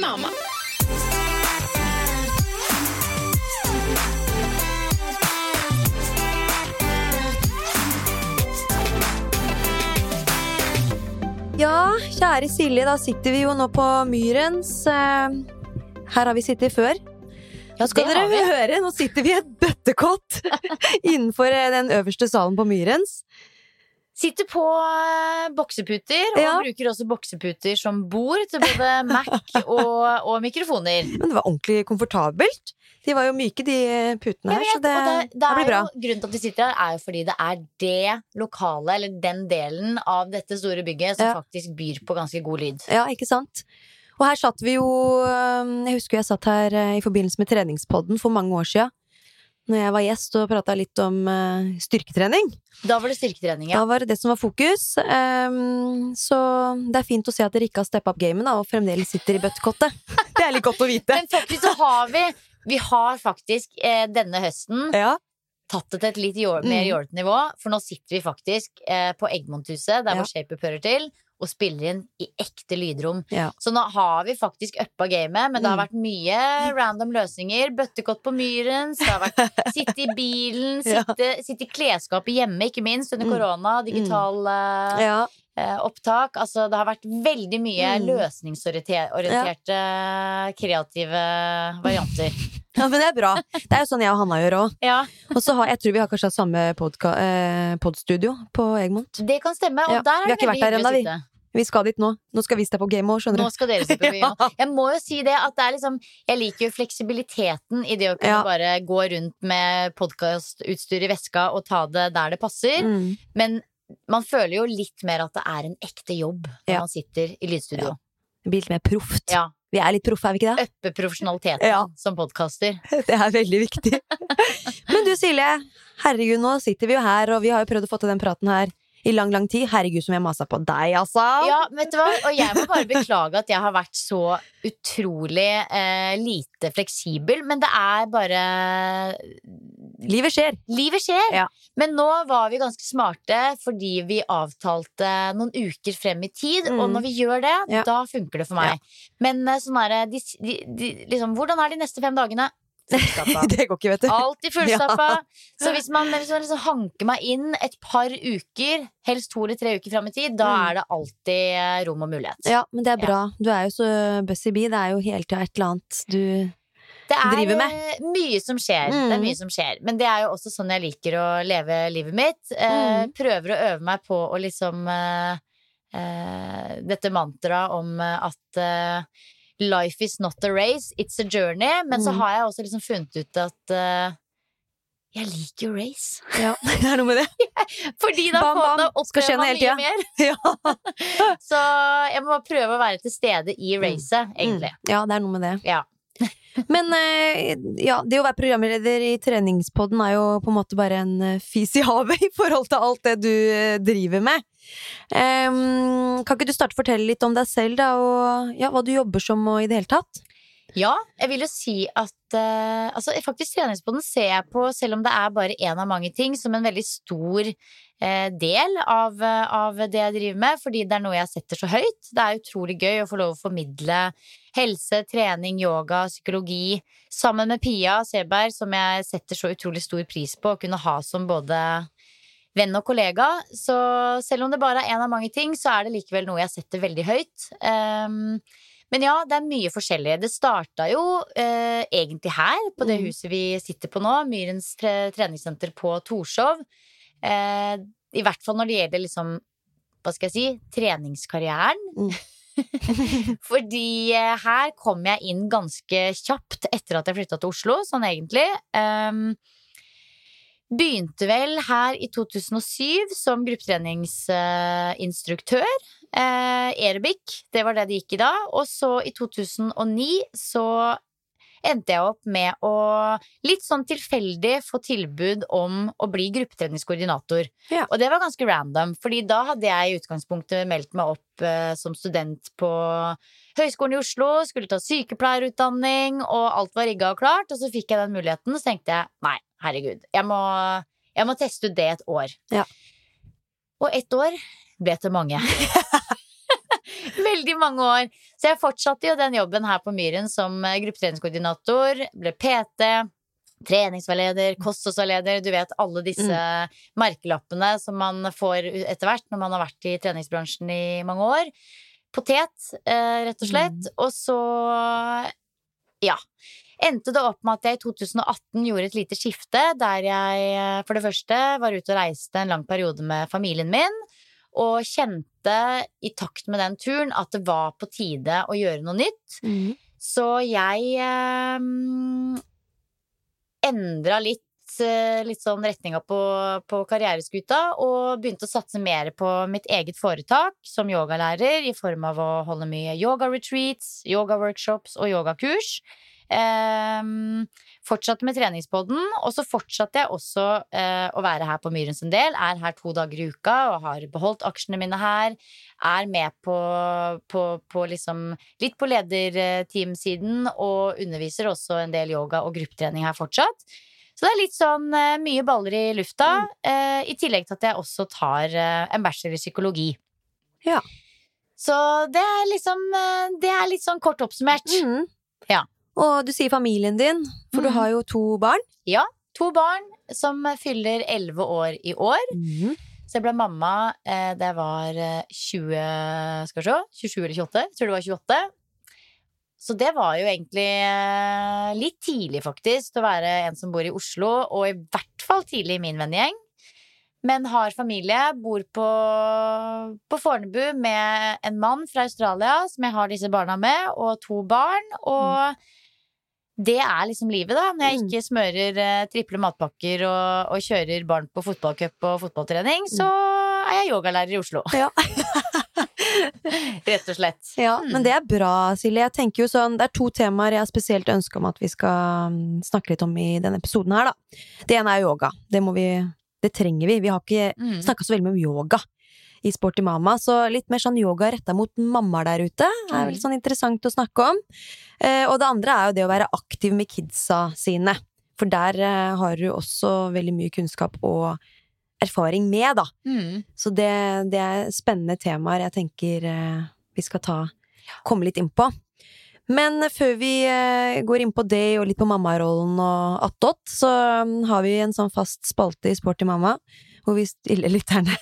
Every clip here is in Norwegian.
Mamma. Ja, kjære Silje, da sitter vi jo nå på Myrens. Eh, Her har vi sittet før. Ja, Skal dere høre, nå sitter vi i et bøttekott innenfor eh, den øverste salen på Myrens. Sitter på eh, bokseputer, og Ja. bruker også bokseputer som bord til både Mac og, og mikrofoner. Men det var ordentlig komfortabelt. De var jo myke, de eh, putene her, så det, det, det det blir bra. jo, grunnen til at vi sitter her, er jo fordi det er det lokale, eller den delen av dette store bygget, som Ja. faktisk byr på ganske god lyd. Ja, ikke sant? Og her satt vi jo eh, Jeg husker jeg satt her i forbindelse med treningspodden for mange år sia. Når jeg var gjest og prata litt om uh, styrketrening. Da var det styrketrening, ja. Da var det det som var fokus. Um, så det er fint å se at dere ikke har steppa opp gamet og fremdeles sitter i bøttekottet. Det er litt godt å vite. Men faktisk så har vi Vi har faktisk eh, denne høsten Ja, tatt det til et litt jord, mer Mm. jålete nivå. For nå sitter vi faktisk eh, på Eggmonthuset, der Ja. hvor Shape hører til, og spiller inn i ekte lydrom. Ja. Så nå har vi faktisk uppa gamet, men det har Mm. vært mye random løsninger. Bøttekott på Myrens, det har vært sitte i bilen, sitte, sitte i klesskapet hjemme, ikke minst, under Mm. korona, digital mm. ja. Eh, opptak. Altså, det har vært veldig mye Mm. løsningsorienterte, kreative varianter. ja, men det er bra. Det er jo sånn jeg og Hanna gjør òg. Ja, Og så har jeg tror vi har kanskje hatt samme eh, podstudio på Egmont. det kan stemme. Og Ja, der vi er har det ikke vært der ennå, vi. Vi skal dit nå. Nå skal vi steppe opp gamet òg, skjønner du. Nå skal dere se på game ja. Jeg må jo si det at det er liksom Jeg liker jo fleksibiliteten i det å kunne Ja. bare gå rundt med podkastutstyr i veska og ta det der det passer. Mm. Men man føler jo litt mer at det er en ekte jobb når Ja. man sitter i lydstudio. Det blir litt mer proft. Ja. Vi er litt proffe, er vi ikke det? Øppe profesjonaliteten Ja. som podkaster. Det er veldig viktig. Men du Silje, herregud, nå sitter vi jo her, og vi har jo prøvd å få til den praten her i lang, lang tid. Herregud, som jeg masa på deg, altså! Ja, vet du hva? Og jeg må bare beklage at jeg har vært så utrolig eh, lite fleksibel. Men det er bare Livet skjer. Livet skjer. Ja. Men nå var vi ganske smarte fordi vi avtalte noen uker frem i tid. Mm. Og når vi gjør det, Ja. da funker det for meg. Men eh, sånn er det de, de, de, liksom, Hvordan er de neste fem dagene? Fullstappa. Det går ikke, vet du. Alltid fullstappa. Så hvis man liksom, liksom hanker meg inn et par uker, helst to eller tre uker frem i tid, da Mm. er det alltid rom og mulighet. Ja, men det er bra. Du er jo så busy bee. Det er jo hele tida et eller annet du Det er mye som skjer. Det er Mm. mye som skjer. Men det er jo også sånn jeg liker å leve livet mitt. Eh, Mm. Prøver å øve meg på å liksom eh, eh, Dette mantraet om at eh, life is not a race, it's a journey. Men så Mm. har jeg også liksom funnet ut at uh, jeg liker jo race. Ja, det er noe med det. Fordi da, Bam, bam. da opplever man mye mer. Ja. Så jeg må bare prøve å være til stede i racet, egentlig. Mm. Ja, det er noe med det. Ja. Men eh, ja, det å være programleder i treningspodden er jo på en måte bare en eh, fis i havet i forhold til alt det du driver med. Em, kan ikke du starte å fortelle litt om deg selv, da, og ja, hva du jobber som og i det hele tatt? Ja, jeg vil jo si at uh, altså, faktisk treningsboden ser jeg på, selv om det er bare én av mange ting, som en veldig stor uh, del av, uh, av det jeg driver med, fordi det er noe jeg setter så høyt. Det er utrolig gøy å få lov å formidle helse, trening, yoga, psykologi sammen med Pia Seberg, som jeg setter så utrolig stor pris på å kunne ha som både venn og kollega. Så selv om det bare er én av mange ting, så er det likevel noe jeg setter veldig høyt. Um, men ja, det er mye forskjellig. Det starta jo eh, egentlig her, på det Mm. huset vi sitter på nå. Myrens tre treningssenter på Torshov. Eh, I hvert fall når det gjelder liksom, hva skal jeg si, treningskarrieren. Mm. Fordi eh, her kom jeg inn ganske kjapt etter at jeg flytta til Oslo, sånn egentlig. Um, begynte vel her i 2007 som gruppetreningsinstruktør. Eh, Aerobic, det var det det gikk i da. Og så i 2009 så endte jeg opp med å litt sånn tilfeldig få tilbud om å bli gruppetreningskoordinator. Ja. Og det var ganske random, fordi da hadde jeg i utgangspunktet meldt meg opp eh, som student på Høgskolen i Oslo, skulle ta sykepleierutdanning, og alt var rigga og klart. Og så fikk jeg den muligheten, og så tenkte jeg nei, herregud, jeg må, jeg må teste ut det et år. Ja. Og ett år ble til mange. Veldig mange år. Så jeg fortsatte jo den jobben her på Myren som eh, gruppetreningskoordinator. Ble PT, treningsveileder, kostholdsveileder. Du vet alle disse merkelappene som man får etter hvert når man har vært i treningsbransjen i mange år. Potet, eh, rett og slett. Og så, ja. Endte det opp med at jeg i 2018 gjorde et lite skifte, der jeg eh, for det første var ute og reiste en lang periode med familien min og kjente i takt med den turen at det var på tide å gjøre noe nytt. Mm. Så jeg eh, endra litt, eh, litt sånn retninga på, på karriereskuta og begynte å satse mer på mitt eget foretak som yogalærer i form av å holde mye yoga-retreats, yoga-workshops og yogakurs. Um, fortsatte med treningspodden, og så fortsatte jeg også eh, å være her på Myrens en del. Er her to dager i uka og har beholdt aksjene mine her. Er med på, på, på liksom litt på lederteamsiden og underviser også en del yoga og gruppetrening her fortsatt. Så det er litt sånn eh, mye baller i lufta, eh, i tillegg til at jeg også tar eh, en bachelor i psykologi. Ja. Så det er liksom eh, Det er litt sånn kort oppsummert. Mm. Ja. Og du sier familien din, for du Mhm. har jo to barn. Ja. To barn som fyller 11 år i år. Så jeg ble mamma eh, da jeg var eh, 20 Skal vi se 27 eller 28? Jeg tror det var 28. Så det var jo egentlig eh, litt tidlig, faktisk, til å være en som bor i Oslo, og i hvert fall tidlig i min vennegjeng. Men har familie, bor på, på Fornebu med en mann fra Australia som jeg har disse barna med, og to barn. Og det er liksom livet, da. Når jeg Mm. ikke smører eh, triple matpakker og, og kjører barn på fotballcup og fotballtrening, så er jeg yogalærer i Oslo. Ja. Rett og slett. Ja, Mm. men det er bra, Silje. Jeg tenker jo sånn, Det er to temaer jeg har spesielt ønske om at vi skal mm, snakke litt om i denne episoden her, da. Det ene er yoga. Det må vi Det trenger vi. Vi har ikke Mm. snakka så veldig mye om yoga i Sporty Mama, så litt mer sånn yoga retta mot mammaer der ute er Mm. vel sånn interessant å snakke om. Eh, og det andre er jo det å være aktiv med kidsa sine. For der eh, har du også veldig mye kunnskap og erfaring med, da. Mm. Så det, det er spennende temaer jeg tenker eh, vi skal ta, komme litt inn på. Men før vi går inn på det og litt på mammarollen og attåt, så mm, har vi en sånn fast spalte i Sporty mamma, hvor vi stiller lytterne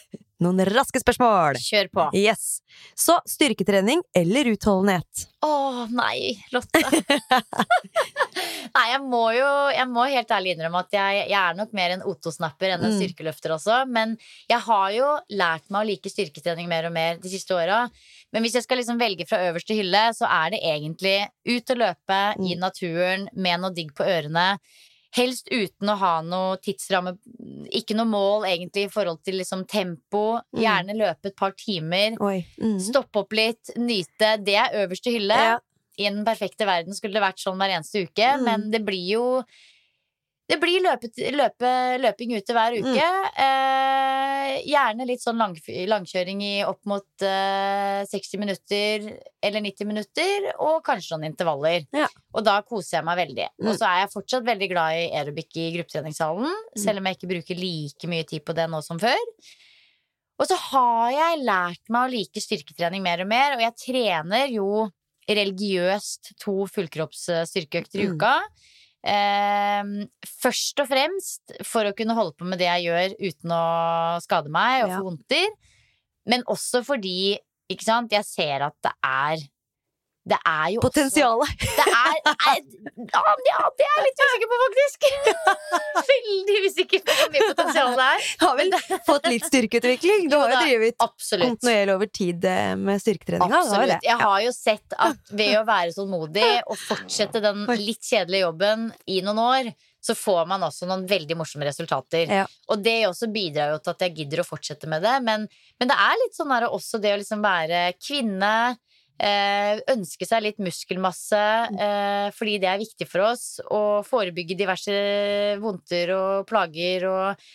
noen raske spørsmål. Kjør på. Yes. Så styrketrening eller utholdenhet? Å nei, Lotte. nei, jeg må jo jeg må helt ærlig innrømme at jeg, jeg er nok mer en Otto-snapper enn en Mm. styrkeløfter også. Men jeg har jo lært meg å like styrketrening mer og mer de siste åra. Men hvis jeg skal liksom velge fra øverste hylle, så er det egentlig ut og løpe i Mm. naturen med noe digg på ørene. Helst uten å ha noe tidsramme, ikke noe mål egentlig i forhold til liksom tempo. Mm. Gjerne løpe et par timer. Mm. Stoppe opp litt, nyte. Det er øverste hylle. Ja. I den perfekte verden skulle det vært sånn hver eneste uke, Mm. men det blir jo det blir løpet, løpe, løping ute hver uke. Mm. Eh, gjerne litt sånn lang, langkjøring i opp mot eh, 60 minutter eller 90 minutter, og kanskje noen intervaller. Ja. Og da koser jeg meg veldig. Mm. Og så er jeg fortsatt veldig glad i aerobic i gruppetreningssalen, selv om jeg ikke bruker like mye tid på det nå som før. Og så har jeg lært meg å like styrketrening mer og mer, og jeg trener jo religiøst to fullkroppsstyrkeøkter i Mm. uka. Eh, først og fremst for å kunne holde på med det jeg gjør uten å skade meg og få vondter. Men også fordi, sant, jeg ser at det er Det er jo Potensialet. også Det er, er ja, ja, det er jeg litt usikker på, faktisk. Veldig usikker på hvor mye potensial det er. Har vel fått litt styrkeutvikling? Du har jo drevet Absolutt. kontinuerlig over tid eh, med styrketreninga. har Absolutt. Jeg har jo sett at ved å være tålmodig og fortsette den litt kjedelige jobben i noen år, så får man også noen veldig morsomme resultater. Ja. Og det også bidrar jo til at jeg gidder å fortsette med det. Men, men det er litt sånn der også det å liksom være kvinne. Eh, ønske seg litt muskelmasse eh, fordi det er viktig for oss. Og forebygge diverse vondter og plager og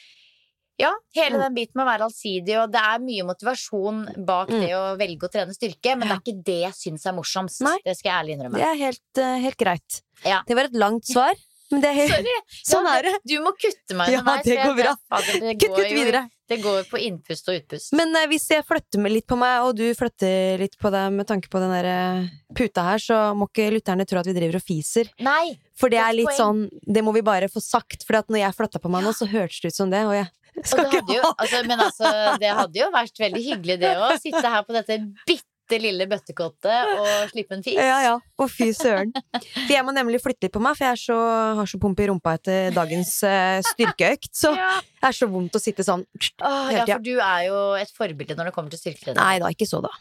ja, hele Mm. den biten med å være allsidig, og det er mye motivasjon bak Mm. det å velge å trene styrke, men det er ikke det jeg syns er morsomst. Nei. Det skal jeg ærlig innrømme. Det er helt, eh, helt greit. Ja. Det var et langt svar, men det er helt, Sorry. sånn Ja, er det. Du må kutte meg Ja, det går bra. Kutt, kutt videre. Det går på innpust og utpust. Men eh, hvis jeg flytter med litt på meg, og du flytter litt på deg med tanke på den der eh, puta her, så må ikke lytterne tro at vi driver og fiser. Nei! For det er litt poeng. sånn Det må vi bare få sagt. For når jeg flytta på meg nå, så hørtes det ut som det, og jeg Og det ikke jo, altså, men altså, det hadde jo vært veldig hyggelig, det òg. Sitte her på dette bitte lille bøttekottet og slippe en fis. Ja, ja. Å, fy søren. For jeg må nemlig flytte litt på meg, for jeg er så, har så pump i rumpa etter dagens uh, styrkeøkt. Så Ja. det er så vondt å sitte sånn Åh, Hele ja, for du er jo et forbilde når det kommer til styrketrening. Nei da, ikke så, da.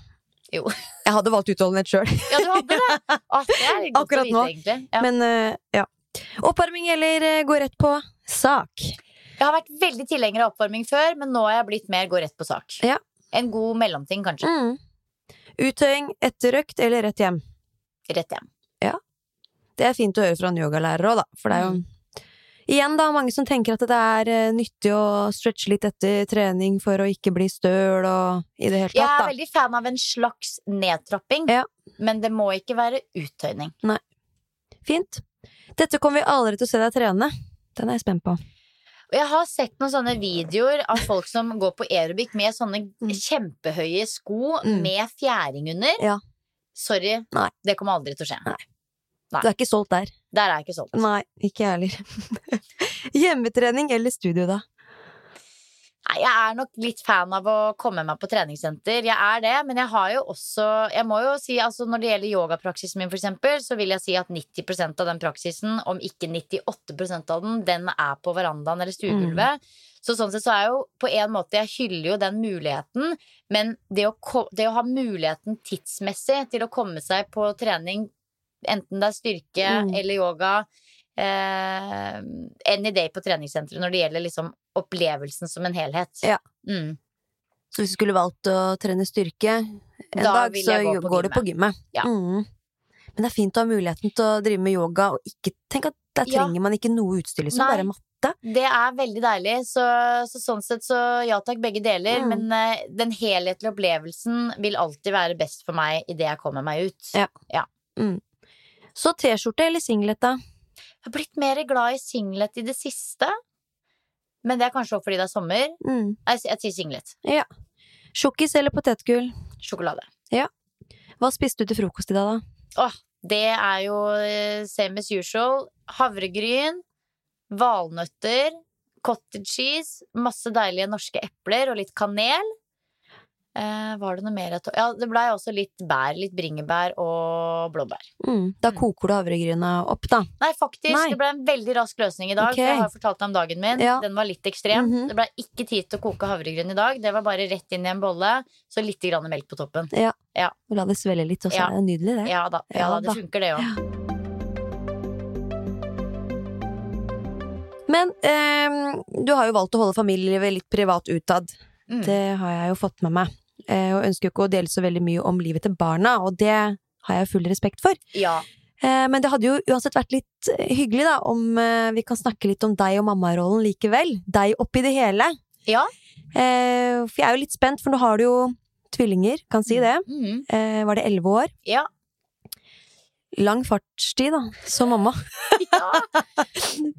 Jo. Jeg hadde valgt utholdenhet sjøl, Ja, du hadde det! Åh, det er godt Akkurat å vite, nå. egentlig. Ja. men uh, ja. Oppvarming eller uh, gå rett på sak? Jeg har vært veldig tilhenger av oppvarming før, men nå har jeg blitt mer gå rett på sak. Ja. En god mellomting, kanskje. Mm. Uttøying etter økt eller rett hjem? Rett hjem. Ja. Det er fint å høre fra en yogalærer òg, da. For det er jo Mm. Igjen, da, mange som tenker at det er eh, nyttig å stretche litt etter trening for å ikke bli støl og i det hele Jeg er veldig fan av en slags nedtrapping, Ja. men det må ikke være uttøyning. Nei. Fint. Dette kommer vi aldri til å se deg trene. Den er jeg spent på. Og jeg har sett noen sånne videoer av folk som går på aerobic med sånne Mm. kjempehøye sko Mm. med fjæring under. Ja. Sorry, Nei. det kommer aldri til å skje. Nei. Nei. Du er ikke solgt der? Der er jeg ikke solgt. Nei, ikke jeg heller. Hjemmetrening eller studio, da? Nei, jeg er nok litt fan av å komme meg på treningssenter. Jeg er det, men jeg har jo også Jeg må jo si, altså når det gjelder yogapraksisen min, for eksempel, så vil jeg si at 90% av den praksisen, om ikke 98% av den, den er på verandaen eller stuegulvet. Så sånn sett så er jo på en måte Jeg hyller jo den muligheten, men det å, det å ha muligheten tidsmessig til å komme seg på trening, enten det er styrke Mm. eller yoga, eh, any day på treningssenteret når det gjelder liksom opplevelsen som en helhet. Ja. Mm. Så hvis du skulle valgt å trene styrke en Da dag, så gå går går du på gymmet. Ja. Mm. Men det er fint å ha muligheten til å drive med yoga, og ikke tenk at der Ja. trenger man ikke noe utstyr, liksom. Bare matte. Det er veldig deilig, så, så sånn sett så ja takk, begge deler. Mm. Men uh, den helhetlige opplevelsen vil alltid være best for meg idet jeg kommer meg ut. Ja. Så T-skjorte eller singlet, da? Jeg har blitt mer glad i singlet i det siste. Men det er kanskje også fordi det er sommer. Mm. Jeg, Jeg sier singlet. Sjokkis eller potetgull? Sjokolade. Hva spiste du til frokost i dag, da? Åh, det er jo eh, same as usual. Havregryn, valnøtter, cottage cheese, masse deilige norske epler og litt kanel. Eh, var det noe mer jeg tok? Ja, det blei også litt bær. Litt bringebær og blåbær. Mm. Da Mm. koker du havregryna opp, da. Nei, faktisk. Nei. Det ble en veldig rask løsning i dag. Okay. For jeg har fortalt deg om dagen min. Ja. Den var litt ekstrem. Mhm. Det ble ikke tid til å koke havregryn i dag. Det var bare rett inn i en bolle, så litt grann melk på toppen. Du la det svelle litt, også. Ja. Ja. er det nydelig, det. Ja da, ja, Ja da det funker det òg. Men eh, du har jo valgt å holde familielivet litt privat utad. Mm. Det har jeg jo fått med meg. Eh, og ønsker jo ikke å dele så veldig mye om livet til barna, og det har jeg full respekt for. Ja. Eh, men det hadde jo uansett vært litt eh, hyggelig, da, om vi kan snakke litt om deg og mammarollen likevel. Deg oppi det hele. Ja. Eh, for jeg er jo litt spent, for nå har du jo tvillinger, kan si det. Mm. Eh, var det elleve år? Ja. Lang fartstid, da, som mamma. ja.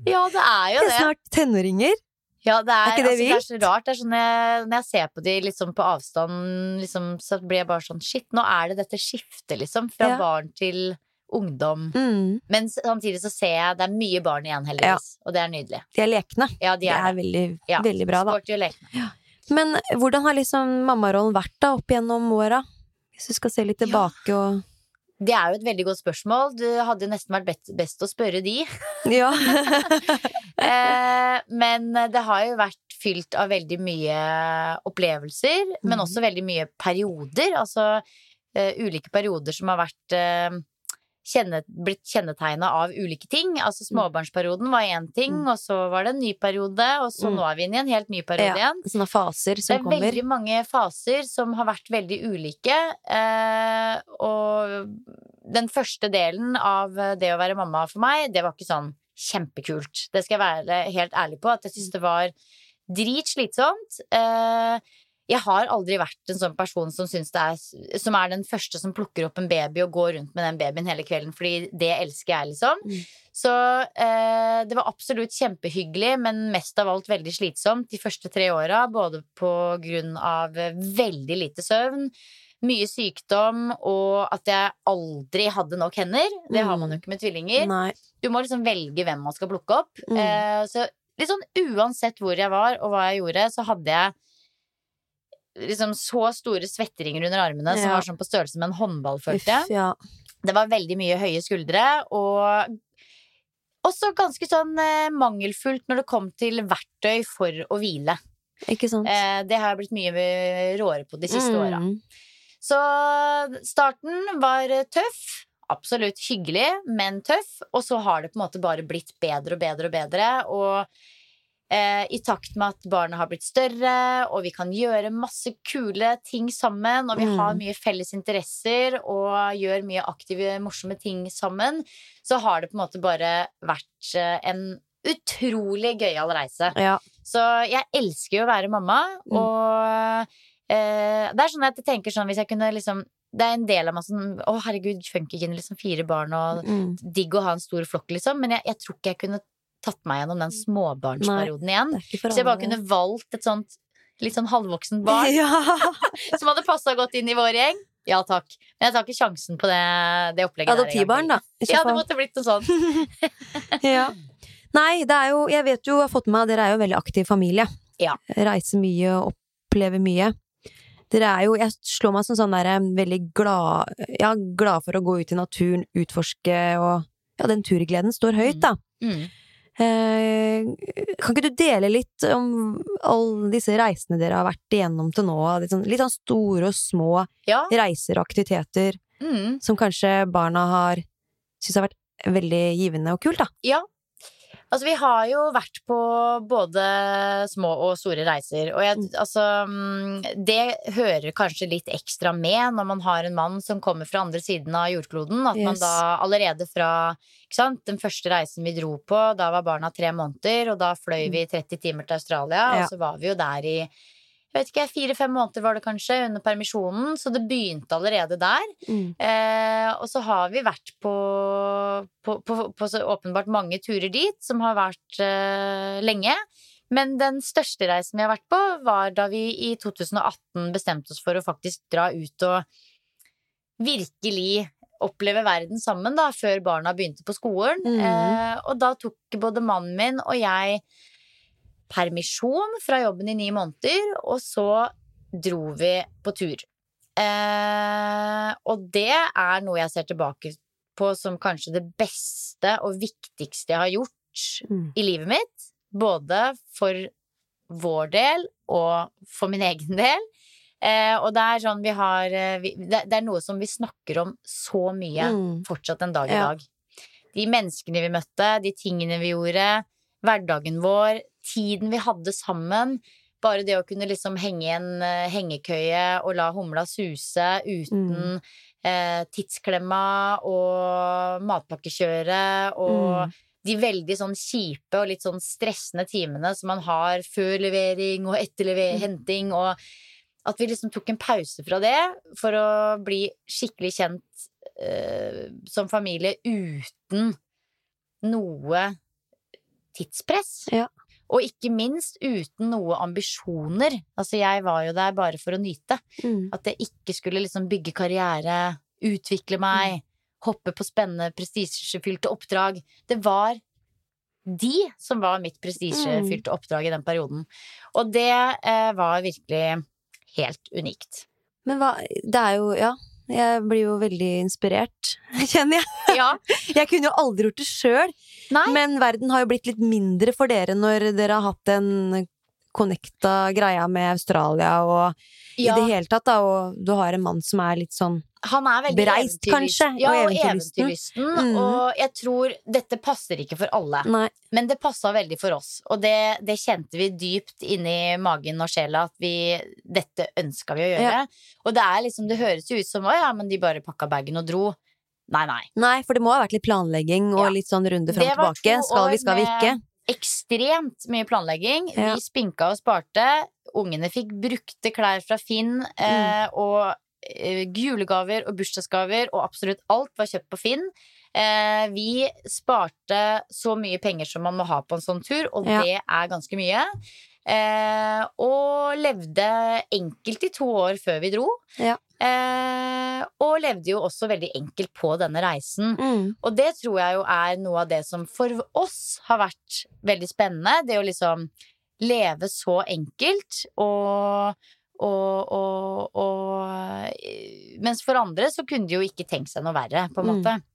Ja, det er jo Det Det er snart tenåringer. Ja, det er, Er det altså, det er så rart. Er sånn jeg, når jeg ser på de liksom på avstand, liksom, så blir jeg bare sånn Shit, nå er det dette skiftet, liksom. Fra Ja. barn til ungdom. Mm. Men samtidig så ser jeg det er mye barn igjen, heldigvis. Og det er nydelig. De er lekne. Ja, de Det er er veldig, Ja, veldig bra, da. Sporty og lekne. Men hvordan har liksom mammarollen vært da opp gjennom åra? Hvis du skal se litt tilbake og Det er jo et veldig godt spørsmål. Du hadde nesten vært best, best å spørre de. Ja. Eh, men det har jo vært fylt av veldig mye opplevelser, men Mhm. også veldig mye perioder. Altså eh, ulike perioder som har vært eh, kjenne, blitt kjennetegna av ulike ting. Altså småbarnsperioden var én ting, Mm. og så var det en ny periode, og så Mm. nå er vi inne i en helt ny periode Ja, igjen. Sånne faser Det som er kommer. veldig mange faser som har vært veldig ulike. Eh, og den første delen av det å være mamma for meg, det var ikke sånn kjempekult. Det skal jeg være helt ærlig på, at jeg syns det var dritslitsomt. Eh, jeg har aldri vært en sånn person som, det er, som er den første som plukker opp en baby og går rundt med den babyen hele kvelden, fordi det elsker jeg, liksom. Mm. Så eh, det var absolutt kjempehyggelig, men mest av alt veldig slitsomt de første tre åra. Både på grunn av veldig lite søvn, mye sykdom og at jeg aldri hadde nok hender. Det har man jo ikke med tvillinger. Nei. Du må liksom velge hvem man skal plukke opp. Mm. Eh, så sånn uansett hvor jeg var og hva jeg gjorde, så hadde jeg liksom så store svetteringer under armene som var sånn på størrelse med en håndball, følte jeg. ja. Det var veldig mye høye skuldre, og også ganske sånn eh, mangelfullt når det kom til verktøy for å hvile. Ikke sant? Eh, det har jeg blitt mye råere på de siste åra. Mm. Så starten var eh, tøff. Absolutt hyggelig, men tøff. Og så har det på en måte bare blitt bedre og bedre og bedre. Og eh, i takt med at barna har blitt større, og vi kan gjøre masse kule ting sammen, og vi Mm. har mye felles interesser og gjør mye aktive, morsomme ting sammen, så har det på en måte bare vært eh, en utrolig gøyal reise. Ja. Så jeg elsker jo å være mamma, Mm. og eh, det er sånn at jeg tenker sånn hvis jeg kunne liksom Det er en del av meg som Å, herregud, funkygine, liksom fire barn og Mm. digg å ha en stor flokk, liksom. Men jeg, jeg tror ikke jeg kunne tatt meg gjennom den småbarnsperioden igjen. Det er ikke for Hvis jeg bare kunne valgt et sånt litt sånn halvvoksen barn Ja. som hadde passa godt inn i vår gjeng, ja takk. Men jeg tar ikke sjansen på det, det opplegget Adoptivbarn, da. Ja, det måtte blitt noe sånt. Ja. Nei, det er jo Jeg vet jo, jeg har fått med meg dere er jo en veldig aktiv familie. Ja. Reiser mye og opplever mye. Dere er jo Jeg slår meg som sånn der eh, veldig glad Ja, glad for å gå ut i naturen, utforske og Ja, den turgleden står høyt, da. Mm. Eh, kan ikke du dele litt om alle disse reisene dere har vært igjennom til nå? Litt sånn, litt sånn store og små Ja. reiser og aktiviteter Mm. som kanskje barna har syntes har vært veldig givende og kult, da. Ja. Altså, vi har jo vært på både små og store reiser, og jeg, Mm. altså mm, Det hører kanskje litt ekstra med når man har en mann som kommer fra andre siden av jordkloden, at man da allerede fra sant, den første reisen vi dro på, da var barna tre måneder, og da fløy vi 30 timer til Australia, Mm. Ja. og så var vi jo der i jeg vet ikke, fire-fem måneder var det kanskje under permisjonen, så det begynte allerede der. Mm. Eh, og så har vi vært på, på, på, på så åpenbart mange turer dit, som har vært eh, lenge. Men den største reisen vi har vært på, var da vi i 2018 bestemte oss for å faktisk dra ut og virkelig oppleve verden sammen, da, før barna begynte på skolen. Mm. Eh, og da tok både mannen min og jeg permisjon fra jobben i ni måneder, og så dro vi på tur. Eh, og det er noe jeg ser tilbake på som kanskje det beste og viktigste jeg har gjort Mm. i livet mitt. Både for vår del og for min egen del. Eh, og det er sånn vi har eh, vi, det, det er noe som vi snakker om så mye Mm. fortsatt en dag i Ja. dag. De menneskene vi møtte, de tingene vi gjorde, hverdagen vår, tiden vi hadde sammen. Bare det å kunne liksom henge i en eh, hengekøye og la humla suse uten Mm. eh, tidsklemma og matpakkekjøret og Mm. de veldig sånn kjipe og litt sånn stressende timene som man har før levering og etter Mm. henting, og at vi liksom tok en pause fra det for å bli skikkelig kjent eh, som familie uten noe tidspress. Ja. Og ikke minst uten noe ambisjoner. Altså, jeg var jo der bare for å nyte. Mm. At jeg ikke skulle liksom bygge karriere, utvikle meg hoppe på spennende, prestisjefylte oppdrag. Det var de som var mitt prestisjefylte oppdrag i den perioden. Og det eh, var virkelig helt unikt. Men hva Det er jo Ja. Jeg blir jo veldig inspirert, kjenner jeg. Ja. Jeg kunne jo aldri gjort det sjøl, men verden har jo blitt litt mindre for dere når dere har hatt den connecta greia med Australia og ja. i det hele tatt, da, og du har en mann som er litt sånn Han er veldig Bereist, kanskje, Ja, og eventyrlysten. Mm. Og jeg tror dette passer ikke for alle. Nei. Men det passa veldig for oss, og det, det kjente vi dypt inni magen og sjela at vi Dette ønska vi å gjøre. Og det er liksom, det høres jo ut som å ja, men de bare pakka bagen og dro. Nei, nei. Nei, for det må ha vært litt planlegging og Ja. litt sånn runde fram og tilbake. Skal vi, skal vi ikke? Ekstremt mye planlegging. Ja. Vi spinka og sparte. Ungene fikk brukte klær fra Finn, eh, og eh, julegaver og bursdagsgaver, og absolutt alt var kjøpt på Finn. Eh, vi sparte så mye penger som man må ha på en sånn tur, og Ja. det er ganske mye. Eh, og levde enkelt i to år før vi dro. Ja. Eh, og levde jo også veldig enkelt på denne reisen. Mm. Og det tror jeg jo er noe av det som for oss har vært veldig spennende. Det å liksom leve så enkelt og og, og, og Mens for andre så kunne de jo ikke tenkt seg noe verre, på en Mm. måte. Eh,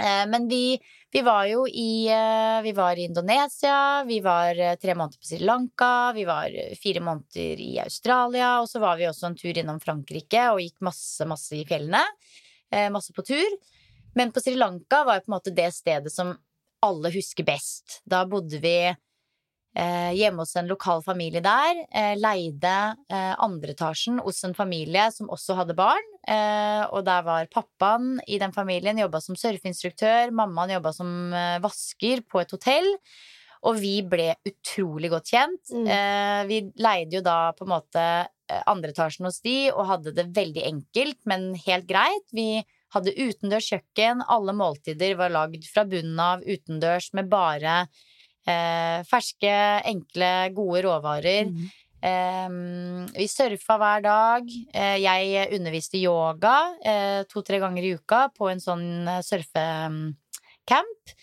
Men vi, vi var jo i eh, Vi var i Indonesia, vi var eh, tre måneder på Sri Lanka, vi var eh, fire måneder i Australia, og så var vi også en tur innom Frankrike og gikk masse, masse i fjellene. Eh, Masse på tur. Men på Sri Lanka var jo på en måte det stedet som alle husker best. Da bodde vi eh, hjemme hos en lokal familie der. Eh, leide eh, andreetasjen hos en familie som også hadde barn. Eh, og der var pappaen i den familien jobba som surfeinstruktør. Mammaen jobba som eh, vasker på et hotell. Og vi ble utrolig godt kjent. Mm. Eh, vi leide jo da på en måte andre etasjen hos de og hadde det veldig enkelt, men helt greit. Vi hadde utendørs kjøkken. Alle måltider var lagd fra bunnen av utendørs med bare eh, ferske, enkle, gode råvarer. Mm. Eh, vi surfa hver dag. Eh, jeg underviste yoga eh, to-tre ganger i uka på en sånn eh, surfecamp.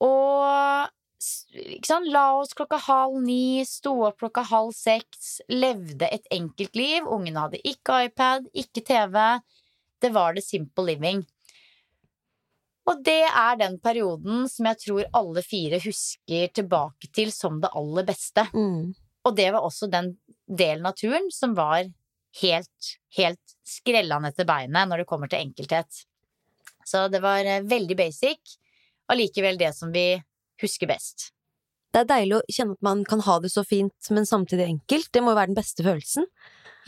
Og s- ikke sant? la oss klokka halv ni, sto opp klokka halv seks, levde et enkelt liv. Ungene hadde ikke iPad, ikke TV. Det var the simple living. Og det er den perioden som jeg tror alle fire husker tilbake til som det aller beste. Mm. Og det var også den delen av turen som var helt, helt skrellende etter beinet når det kommer til enkelthet. Så det var eh, veldig basic, allikevel det som vi husker best. Det er deilig å kjenne at man kan ha det så fint, men samtidig enkelt. Det må jo være den beste følelsen.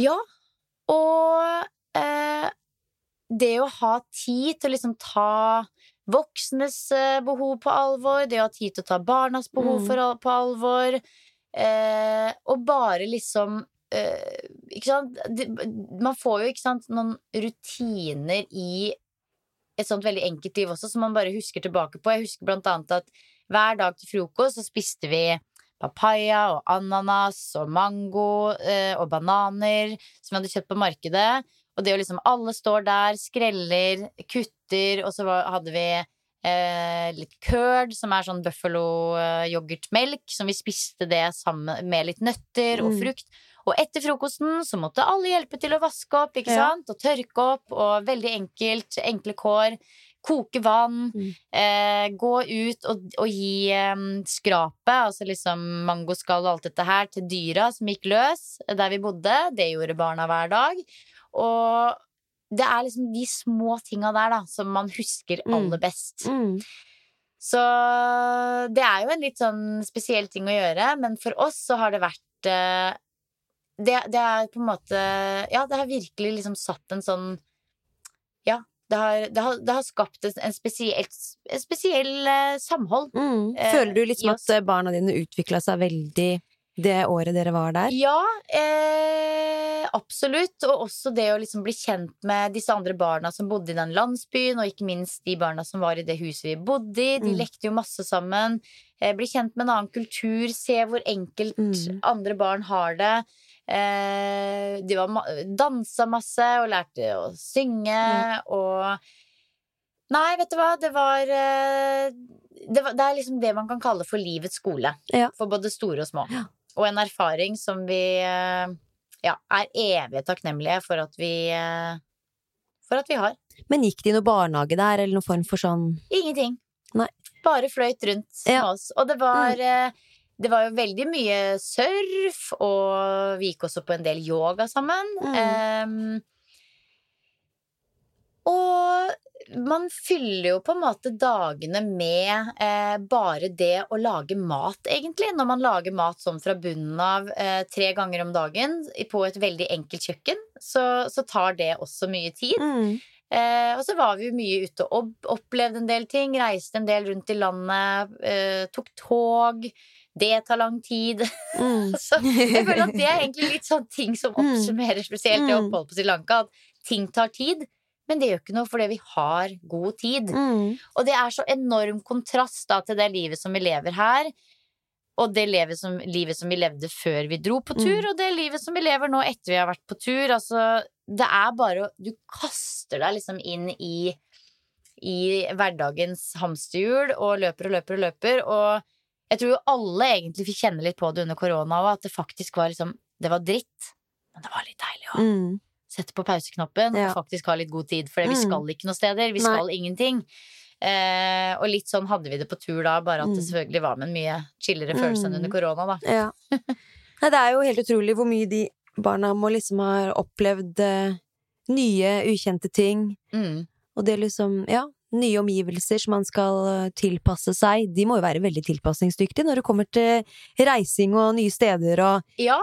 Ja, og det å ha tid til å liksom ta voksnes eh, behov på alvor, det å ha tid til å ta barnas behov Mm. for, på alvor, eh, og bare liksom eh, Ikke sant? Det, man får jo sant, noen rutiner i et sånt veldig enkelt liv også, som man bare husker tilbake på. Jeg husker blant annet at hver dag til frokost så spiste vi papaya og ananas og mango eh, og bananer som vi hadde kjøpt på markedet. Og det å liksom Alle står der, skreller, kutter, og så hadde vi eh, litt curd, som er sånn buffalo-yoghurtmelk, som vi spiste det sammen med litt nøtter og Mm. frukt. Og etter frokosten så måtte alle hjelpe til å vaske opp, ikke Ja. sant? Og tørke opp, og veldig enkelt, enkle kår. Koke vann. Mm. Eh, gå ut og, og gi eh, skrapet, altså liksom mangoskall og alt dette her, til dyra som gikk løs der vi bodde. Det gjorde barna hver dag. Og det er liksom de små tinga der da som man husker Mm. aller best. Mm. Så det er jo en litt sånn spesiell ting å gjøre, men for oss så har det vært eh, det, det er på en måte Ja, det har virkelig liksom satt en sånn Ja, det har, det har, det har skapt en, spesiell, en spesiell eh, samhold. Mm. Eh, Føler du liksom at barna dine utvikla seg veldig det året dere var der? Ja, eh, absolutt. Og også det å liksom bli kjent med disse andre barna som bodde i den landsbyen, og ikke minst de barna som var i det huset vi bodde i. De Mm. lekte jo masse sammen. Eh, bli kjent med en annen kultur, se hvor enkelt Mm. andre barn har det. Eh, de var dansa masse og lærte å synge, mm. og Nei, vet du hva, det var, eh, det var Det er liksom det man kan kalle for livets skole. Ja. For både store og små. Ja. Og en erfaring som vi eh, ja, er evig takknemlige for at vi eh, For at vi har. Men gikk de i noe barnehage der, eller noen form for sånn Ingenting. Nei. Bare fløyt rundt Ja. med oss. Og det var mm. Det var jo veldig mye surf, og vi gikk også på en del yoga sammen. Mm. Um, og man fyller jo på en måte dagene med eh, bare det å lage mat, egentlig. Når man lager mat sånn fra bunnen av eh, tre ganger om dagen på et veldig enkelt kjøkken, så, så tar det også mye tid. mm. Eh, og så var vi jo mye ute og opplevde en del ting. Reiste en del rundt i landet. Eh, tok tog. Det tar lang tid. Mm. så jeg føler at det er egentlig litt sånn ting som Mm. oppsummerer spesielt det Mm. oppholdet på Sri Lanka. At ting tar tid. Men det gjør ikke noe fordi vi har god tid. Mm. Og det er så enorm kontrast da til det livet som vi lever her. Og det livet som, livet som vi levde før vi dro på tur, Mm. og det livet som vi lever nå etter vi har vært på tur. Altså, det er bare å Du kaster deg liksom inn i, i hverdagens hamsterhjul og løper og løper og løper. Og jeg tror jo alle egentlig fikk kjenne litt på det under korona òg, at det faktisk var liksom Det var dritt, men det var litt deilig òg Mm. Sette på pauseknappen Ja. og faktisk ha litt god tid. For vi Mm. skal ikke noe steder. Vi Nei. skal ingenting. Eh, og litt sånn hadde vi det på tur da, bare at det Mm. selvfølgelig var med en mye chillere følelse enn Mm. under korona, da. Ja. Nei, det er jo helt utrolig hvor mye de barna må liksom ha opplevd eh, nye, ukjente ting. Mm. Og det liksom, ja, nye omgivelser som man skal eh, tilpasse seg. De må jo være veldig tilpasningsdyktige når det kommer til reising og nye steder og Ja,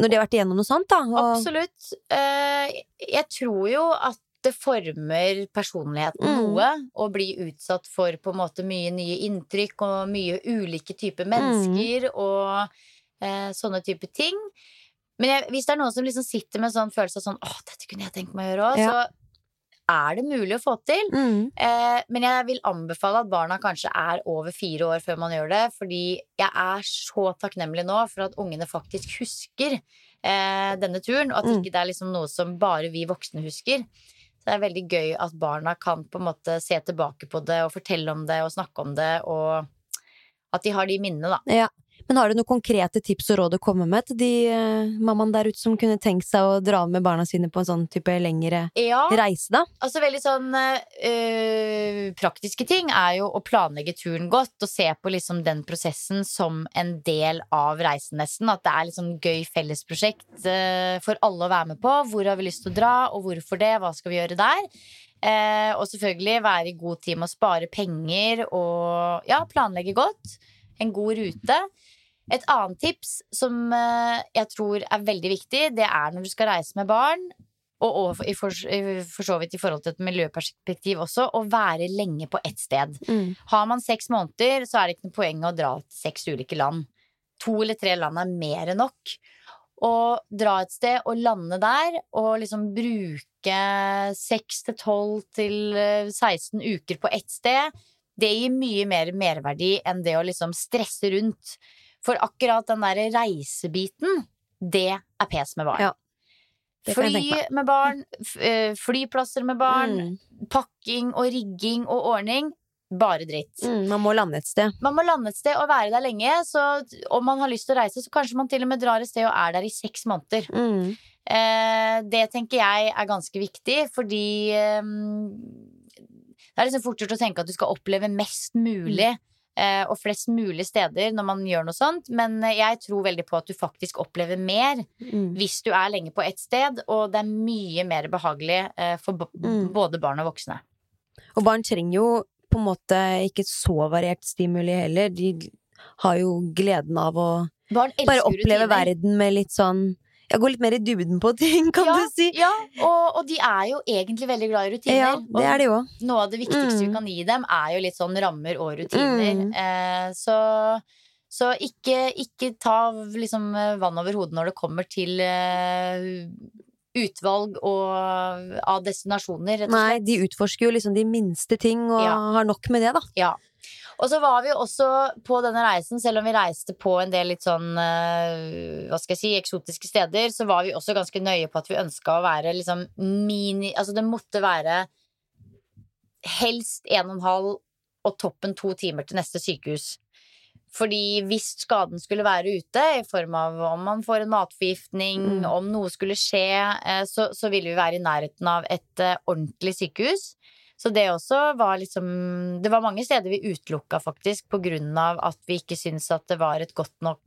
når de har vært igjennom noe sånt, da. Og, absolutt. Eh, jeg tror jo at det former personligheten Mm. noe å bli utsatt for på en måte mye nye inntrykk og mye ulike typer Mm. mennesker og eh, sånne type ting. Men jeg, hvis det er noen som liksom sitter med en sånn følelse av sånn åh, dette kunne jeg tenkt meg å gjøre òg, Ja. så er det mulig å få til. Mm. Eh, men jeg vil anbefale at barna kanskje er over fire år før man gjør det. Fordi jeg er så takknemlig nå for at ungene faktisk husker eh, denne turen. Og at Mm. ikke det er liksom noe som bare vi voksne husker. Så det er veldig gøy at barna kan på en måte se tilbake på det og fortelle om det og snakke om det. Og at de har de minnene, da. Ja. Men har du noen konkrete tips og råd å komme med til de uh, mammaene der ute som kunne tenkt seg å dra med barna sine på en sånn type lengre Ja, reise, da? altså veldig sånn uh, Praktiske ting er jo å planlegge turen godt og se på liksom den prosessen som en del av reisen, nesten. At det er liksom gøy fellesprosjekt uh, for alle å være med på. Hvor har vi lyst til å dra, og hvorfor det? Hva skal vi gjøre der? Eh, og selvfølgelig være i god tid med å spare penger og ja, planlegge godt. En god rute. Et annet tips som eh, jeg tror er veldig viktig, det er når du skal reise med barn, og, for, i for, så vidt i forhold til et miljøperspektiv også, å være lenge på ett sted. Mm. Har man seks måneder, så er det ikke noe poeng å dra til seks ulike land. To eller tre land er mer enn nok. Å dra et sted og lande der, og liksom bruke seks til tolv til eh, 16 uker på ett sted, det gir mye mer merverdi enn det å liksom stresse rundt. For akkurat den derre reisebiten, det er pes med barn. Ja. Fly med barn, eh, flyplasser med barn, Mm. pakking og rigging og ordning. Bare dritt. Mm, man må lande et sted. Man må lande et sted og være der lenge. Så om man har lyst til å reise, så kanskje man til og med drar et sted og er der i seks måneder. Mm. Eh, det tenker jeg er ganske viktig, fordi eh, det er liksom fort gjort å tenke at du skal oppleve mest mulig. Eh, Og flest mulig steder når man gjør noe sånt. Men eh, jeg tror veldig på at du faktisk opplever mer Mm. hvis du er lenge på ett sted. Og det er mye mer behagelig eh, for Mm. både barn og voksne. Og barn trenger jo på en måte ikke så variert stimuli heller. De har jo gleden av å bare oppleve verden med litt sånn Ja, går litt mer i dybden på ting, kan ja, du si. Ja, og, og de er jo egentlig veldig glad i rutiner. Ja, det er de også. Og noe av det viktigste vi Mm. kan gi dem, er jo litt sånn rammer og rutiner. Mm. Eh, så så ikke, ikke ta liksom eh, vann over hodet når det kommer til eh, utvalg og, av destinasjoner, rett og Nei, de utforsker jo liksom de minste ting, og Ja. har nok med det, da. Ja. Og så var vi også på denne reisen, selv om vi reiste på en del litt sånn eh, Hva skal jeg si, eksotiske steder, så var vi også ganske nøye på at vi ønska å være liksom mini Altså det måtte være helst en og en halv og toppen to timer til neste sykehus. Fordi hvis skaden skulle være ute, i form av om man får en matforgiftning, Mm. om noe skulle skje, eh, så, så ville vi være i nærheten av et eh, ordentlig sykehus. Så det også var liksom Det var mange steder vi utelukka faktisk på grunn av at vi ikke syntes at det var et godt nok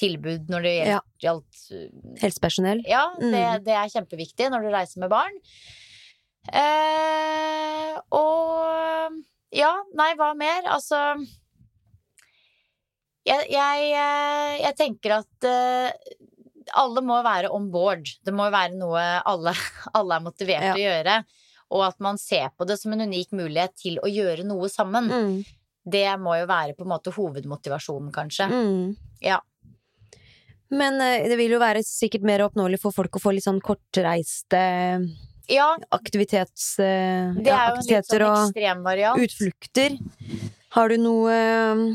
tilbud når det Ja. gjaldt, gjaldt eh, Helsepersonell. ja, Mm. det, det er kjempeviktig når du reiser med barn. Eh, og ja, nei, hva mer? Altså Jeg, jeg, eh, jeg tenker at eh, alle må være on board. Det må være noe alle, alle er motivert Ja. å gjøre. Og at man ser på det som en unik mulighet til å gjøre noe sammen. Mm. Det må jo være på en måte hovedmotivasjonen, kanskje. Mm. Ja. Men eh, det vil jo være sikkert mer oppnåelig for folk å få litt sånn kortreiste Ja, aktivitets, eh, ja, er aktiviteter sånn og utflukter. Har du noe eh,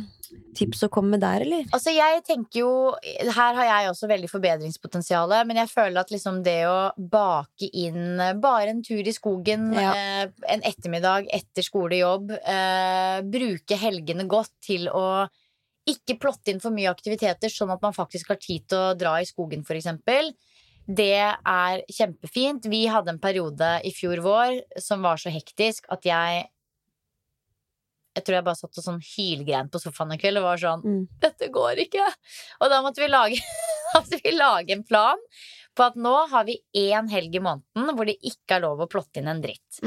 tips å komme med der, eller? Altså jeg tenker jo Her har jeg også veldig forbedringspotensial, men jeg føler at liksom det å bake inn bare en tur i skogen Ja. eh, en ettermiddag etter skolejobb, eh, bruke helgene godt til å ikke plotte inn for mye aktiviteter, sånn at man faktisk har tid til å dra i skogen, eksempel. Det er kjempefint. Vi hadde en periode i fjor vår som var så hektisk at jeg Jeg tror jeg bare satt og sånn hylgrein på sofaen en kveld og var sånn Mm. dette går ikke. Og da måtte vi lage, måtte vi lage en plan på at nå har vi én helg i måneden hvor det ikke er lov å plotte inn en dritt.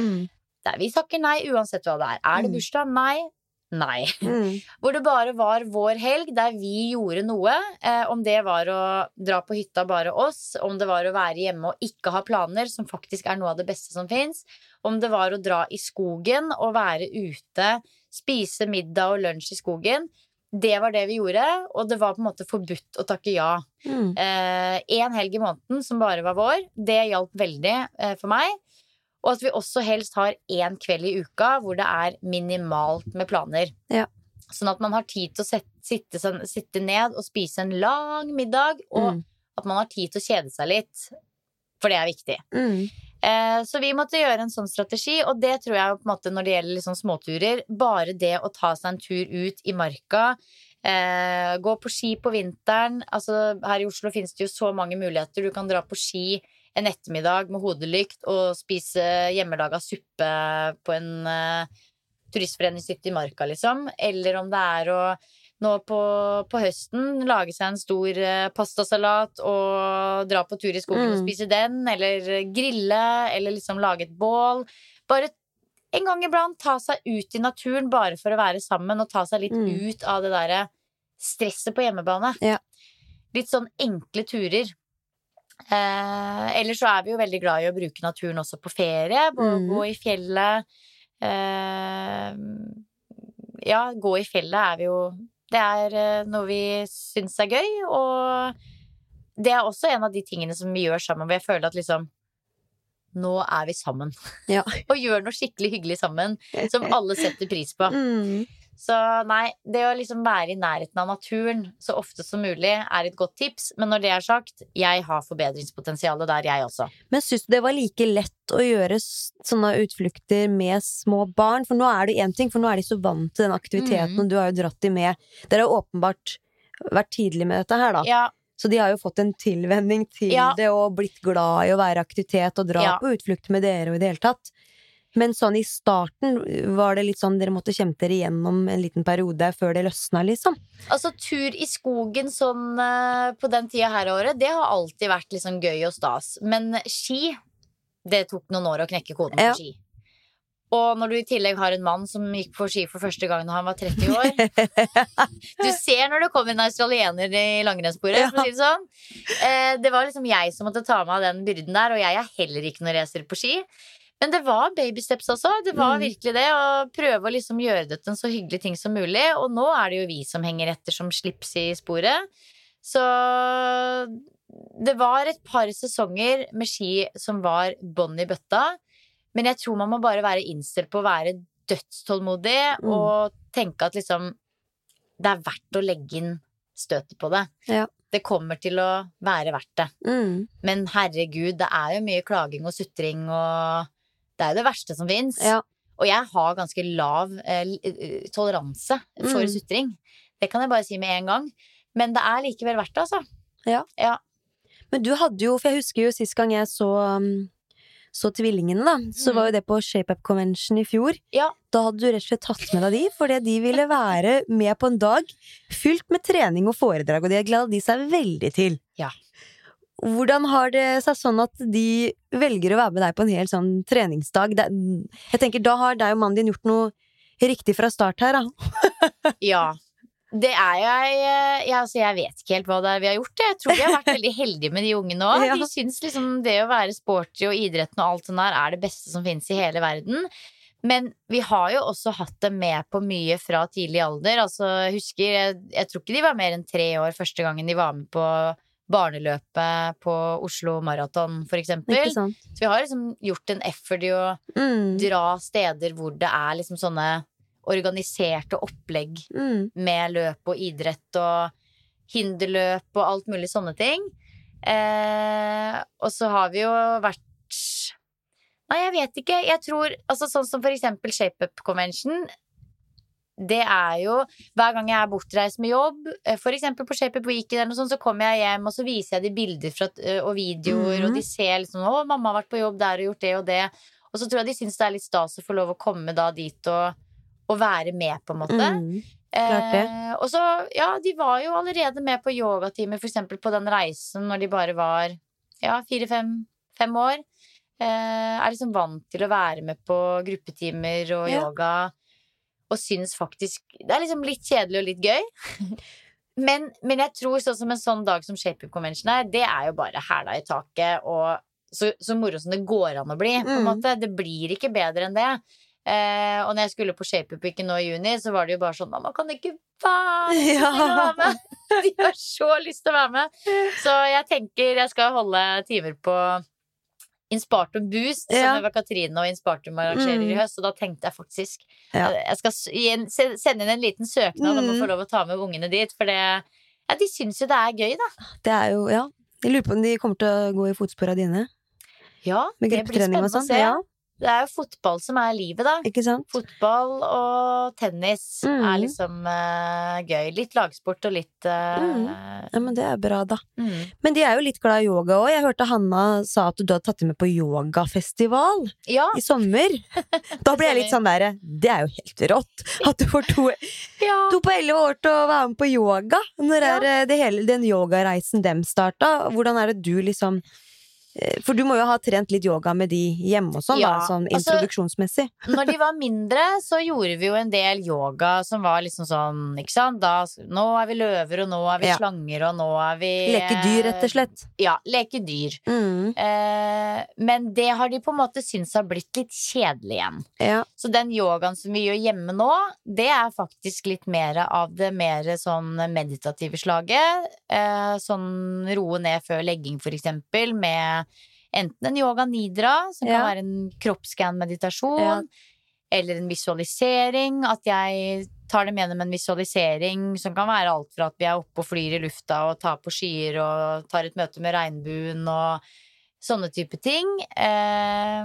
Der vi takker nei uansett hva det er. Er det Mm. bursdag? Nei. Nei. Mm. Hvor det bare var vår helg der vi gjorde noe. Eh, om det var å dra på hytta bare oss, om det var å være hjemme og ikke ha planer, som faktisk er noe av det beste som fins. Om det var å dra i skogen og være ute, spise middag og lunsj i skogen. Det var det vi gjorde, og det var på en måte forbudt å takke ja. Mm. Én helg i måneden som bare var vår. Det hjalp veldig eh, for meg. Og at vi også helst har én kveld i uka hvor det er minimalt med planer. Ja. Sånn at man har tid til å sette, sitte, sånn- sitte ned og spise en lang middag, og Mm. at man har tid til å kjede seg litt. For det er viktig. Mm. Eh, så vi måtte gjøre en sånn strategi, og det tror jeg på en måte når det gjelder liksom småturer, bare det å ta seg en tur ut i marka, eh, gå på ski på vinteren Altså her i Oslo finnes det jo så mange muligheter. Du kan dra på ski en ettermiddag med hodelykt og spise hjemmelaga suppe på en eh, turistforeningshytte i marka, liksom. Eller om det er å nå på, på høsten lage seg en stor eh, pastasalat og dra på tur i skogen og Mm. spise den, eller grille, eller liksom lage et bål. Bare en gang iblant ta seg ut i naturen bare for å være sammen og ta seg litt Mm. ut av det derre stresset på hjemmebane. Ja. Litt sånn enkle turer. Eh, ellers så er vi jo veldig glad i å bruke naturen også på ferie. Gå, Mm. gå i fjellet. Eh, ja, gå i fjellet er vi jo Det er eh, noe vi syns er gøy, og det er også en av de tingene som vi gjør sammen, hvor jeg føler at liksom Nå er vi sammen. Ja. og gjør noe skikkelig hyggelig sammen, som alle setter pris på. Mm. Så nei, det å liksom være i nærheten av naturen så ofte som mulig er et godt tips. Men når det er sagt, jeg har forbedringspotensial der, jeg også. Men syns du det var like lett å gjøre sånne utflukter med små barn? For nå er det én ting, for nå er de så vant til den aktiviteten, mm. og du har jo dratt de med. Dere har åpenbart vært tidlig med dette her, da. Ja, Så de har jo fått en tilvenning til Ja. det, og blitt glad i å være aktivitet og dra Ja. på utflukt med dere og i det hele tatt. Men sånn i starten var det litt sånn dere måtte kjempe dere gjennom en liten periode før det løsna, liksom. altså tur i skogen sånn eh, på den tida her av året, det har alltid vært liksom gøy og stas. Men ski, det tok noen år å knekke koden på Ja. ski. Og når du i tillegg har en mann som gikk på ski for første gang da han var 30 år Du ser når det kommer en australiener i langrennssporet, for å si det sånn. Eh, det var liksom jeg som måtte ta meg av den byrden der, og jeg er heller ikke noen racer på ski. Men det var babysteps også. Det var Mm. virkelig det. Å prøve å liksom gjøre det til en så hyggelig ting som mulig. Og nå er det jo vi som henger etter som slips i sporet. Så det var et par sesonger med ski som var bånn i bøtta. Men jeg tror man må bare være innstilt på å være dødstålmodig Mm. og tenke at liksom det er verdt å legge inn støtet på det. Ja. Det kommer til å være verdt det. Mm. Men herregud, det er jo mye klaging og sutring og Det er jo det verste som fins. Ja. Og jeg har ganske lav eh, eh, toleranse for Mm. sutring. Det kan jeg bare si med en gang. Men det er likevel verdt det, altså. Ja. Men du hadde jo, for jeg husker jo sist gang jeg så um, så tvillingene, da, så Mm. var jo det på Shape Up Convention i fjor. Ja. Da hadde du rett og slett tatt med deg de, fordi de ville være med på en dag fylt med trening og foredrag, og det gleda de seg veldig til. Ja. Hvordan har det seg sånn at de velger å være med deg på en hel sånn treningsdag? Det, jeg tenker, da har deg og mannen din gjort noe riktig fra start her, da. Ja. Det er jeg, eh, jeg Altså, jeg vet ikke helt hva det er vi har gjort. Jeg tror vi har vært veldig heldige med de ungene òg. Ja. De syns liksom det å være sporty og idretten og alt sånt der er det beste som finnes i hele verden. Men vi har jo også hatt dem med på mye fra tidlig alder. Altså, husker, jeg, jeg tror ikke de var mer enn tre år første gangen de var med på barneløpet på Oslo Maraton, for eksempel. Så vi har liksom gjort en effort i å Mm. dra steder hvor det er liksom sånne organiserte opplegg Mm. med løp og idrett og hinderløp og alt mulig sånne ting. Eh, og så har vi jo vært Nei, jeg vet ikke. Jeg tror altså Sånn som for eksempel ShapeUp Convention. Det er jo Hver gang jeg er bortreist med jobb, f.eks. for eksempel på Shape Up Weekend, eller noe sånt, så kommer jeg hjem og så viser jeg de bilder fra, eh, og videoer, Mhm. og de ser liksom 'Å, mamma har vært på jobb der og gjort det og det'. Og så tror jeg de syns det er litt stas å få lov å komme da dit og, og være med, på en måte. Mm. Eh, og så, ja, de var jo allerede med på yogatimer, eksempel på den reisen når de bare var ja, fire-fem fem år. Eh, er liksom vant til å være med på gruppetimer og Ja. yoga. Og syns faktisk Det er liksom litt kjedelig og litt gøy. Men, men jeg tror sånn som en sånn dag som ShapeUp Convention er, det er jo bare hæla i taket og så, så moro som det går an å bli. På en Mm. måte. Det blir ikke bedre enn det. Eh, og når jeg skulle på ShapeUp ikke nå i juni, så var det jo bare sånn Mamma, kan det ikke være Ja. være med? De har så lyst til å være med. Så jeg tenker jeg skal holde timer på Inspartum Boost, Ja. som Eva Katrine og Inspartum arrangerer Mm. i høst. Og da tenkte jeg faktisk Ja. Jeg skal sende inn en liten søknad om å Mm. få lov å ta med ungene dit. For det, ja, de syns jo det er gøy, da. Det er jo, ja. Jeg lurer på om de kommer til å gå i fotsporene dine, Ja, det blir spennende å sånn. se. Ja, Det er jo fotball som er livet, da. ikke sant? Fotball og tennis Mm. er liksom uh, gøy. Litt lagsport og litt eh, Ja, men det er bra, da. mm. Men de er jo litt glad i yoga òg. Jeg hørte Hanna sa at du hadde tatt dem med på yogafestival Ja. i sommer. Da ble jeg litt sånn derre Det er jo helt rått! At du får to, ja. to på elleve år til å være med på yoga. Når Ja. er eh, det hele, den yogareisen dem starta? Hvordan er det du liksom For du må jo ha trent litt yoga med de hjemme og sånn, Ja, da, sånn altså- introduksjonsmessig. Når de var mindre, så gjorde vi jo en del yoga som var liksom sånn, ikke sant da, Nå er vi løver, og nå er vi Ja. slanger, og nå er vi Leke dyr, rett og slett. Ja, leke dyr. Mm, Eh, men det har de på en måte syntes har blitt litt kjedelig igjen. ja. Så den yogaen som vi gjør hjemme nå, det er faktisk litt mer av det mer sånn meditative slaget. Eh, sånn roe ned før legging, for eksempel, med enten en yoga nidra, som Ja. kan være en kroppsscan-meditasjon, Ja. eller en visualisering. At jeg tar dem gjennom en visualisering som kan være alt fra at vi er oppe og flyr i lufta og tar på skyer og tar et møte med regnbuen og sånne type ting. Eh,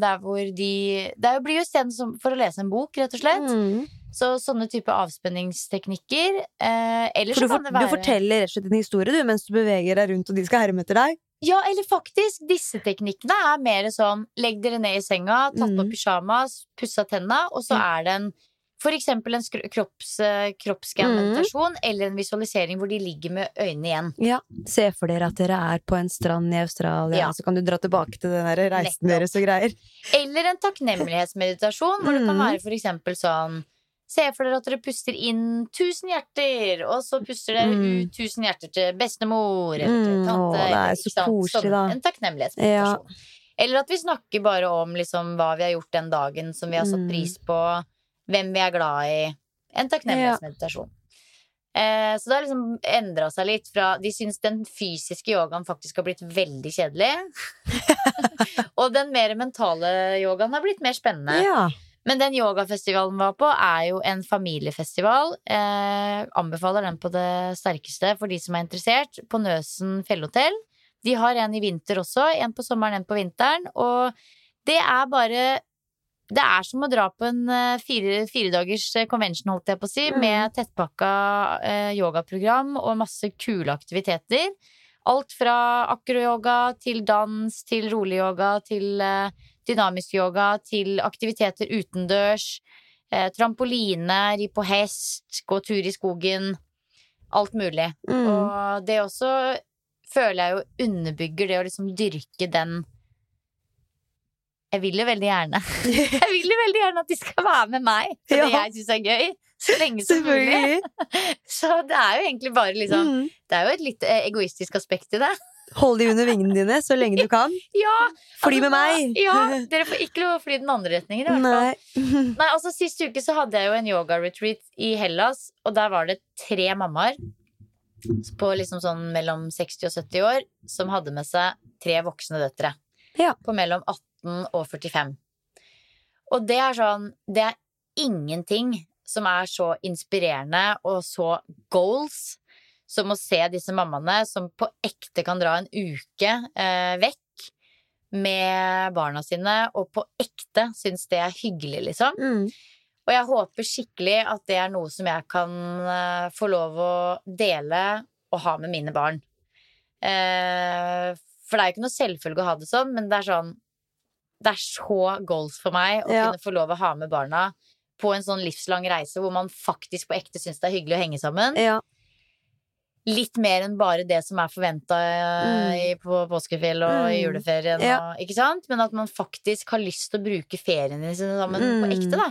der hvor de Det blir jo isteden for å lese en bok, rett og slett. Mm. Så sånne type avspenningsteknikker. Eh, eller For så du, for, være du forteller rett og slett en historie du, mens du beveger deg rundt og de skal herme etter deg? Ja, eller faktisk, disse teknikkene er mer sånn legg dere ned i senga, tatt på Mm. pyjamas, pussa tenna, og så er det en for eksempel en kropps, eh, kroppsscan-meditasjon eller en visualisering hvor de ligger med øynene igjen. Ja. Se for dere at dere er på en strand i Australia, Ja. så kan du dra tilbake til den der reisen Nettopp. deres og greier. Eller en takknemlighetsmeditasjon hvor det kan Mm. være for eksempel sånn Se for dere at dere puster inn 1000 hjerter, og så puster dere Mm. ut 1000 hjerter til bestemor eller til Mm, å, det er så koselig, Sånn, da. En takknemlighetsmeditasjon. Eller at vi snakker bare om liksom, hva vi har gjort den dagen som vi har satt Mm. pris på, hvem vi er glad i. En takknemlighetsmeditasjon. Eh, så det har liksom endra seg litt fra De syns den fysiske yogaen faktisk har blitt veldig kjedelig. og den mer mentale yogaen har blitt mer spennende. Ja. Men den yogafestivalen vi var på, er jo en familiefestival. Eh, anbefaler den på det sterkeste for de som er interessert. På Nøsen fjellhotell. De har en i vinter også. En på sommeren, en på vinteren. Og det er bare det er som å dra på en eh, fire, fire dagers eh, convention, holdt jeg på å si, Mm. med tettpakka eh, yogaprogram og masse kule aktiviteter. Alt fra akroyoga til dans til rolig yoga til eh, dynamisk yoga til aktiviteter utendørs. Eh, trampoline, ri på hest, gå tur i skogen. Alt mulig. Mm. Og det også føler jeg jo underbygger det å liksom dyrke den Jeg vil jo veldig gjerne Jeg vil jo veldig gjerne at de skal være med meg det Ja. jeg syns er gøy. Så lenge som mulig. Så det er jo egentlig bare liksom Mm. Det er jo et litt eh, egoistisk aspekt i det. Hold de under vingene dine så lenge du kan. Ja! Fly altså, med meg! Ja, dere får ikke lov å fly den andre retningen. i hvert fall. Nei. Nei, altså Sist uke så hadde jeg jo en yoga-retreat i Hellas, og der var det tre mammaer på liksom sånn mellom 60 og 70 år som hadde med seg tre voksne døtre. Ja. På mellom 18 og 45. Og det er sånn Det er ingenting som er så inspirerende og så goals som å se disse mammaene som på ekte kan dra en uke eh, vekk med barna sine, og på ekte syns det er hyggelig, liksom. Mm. Og jeg håper skikkelig at det er noe som jeg kan eh, få lov å dele og ha med mine barn. Eh, for det er jo ikke noe selvfølge å ha det sånn, men det er sånn Det er så goals for meg å Ja. kunne få lov å ha med barna på en sånn livslang reise hvor man faktisk på ekte syns det er hyggelig å henge sammen. Ja. Litt mer enn bare det som er forventa på påskefjell og i Mm. juleferien. Ja. Og, ikke sant? Men at man faktisk har lyst til å bruke feriene sine sammen på Mm. ekte, da.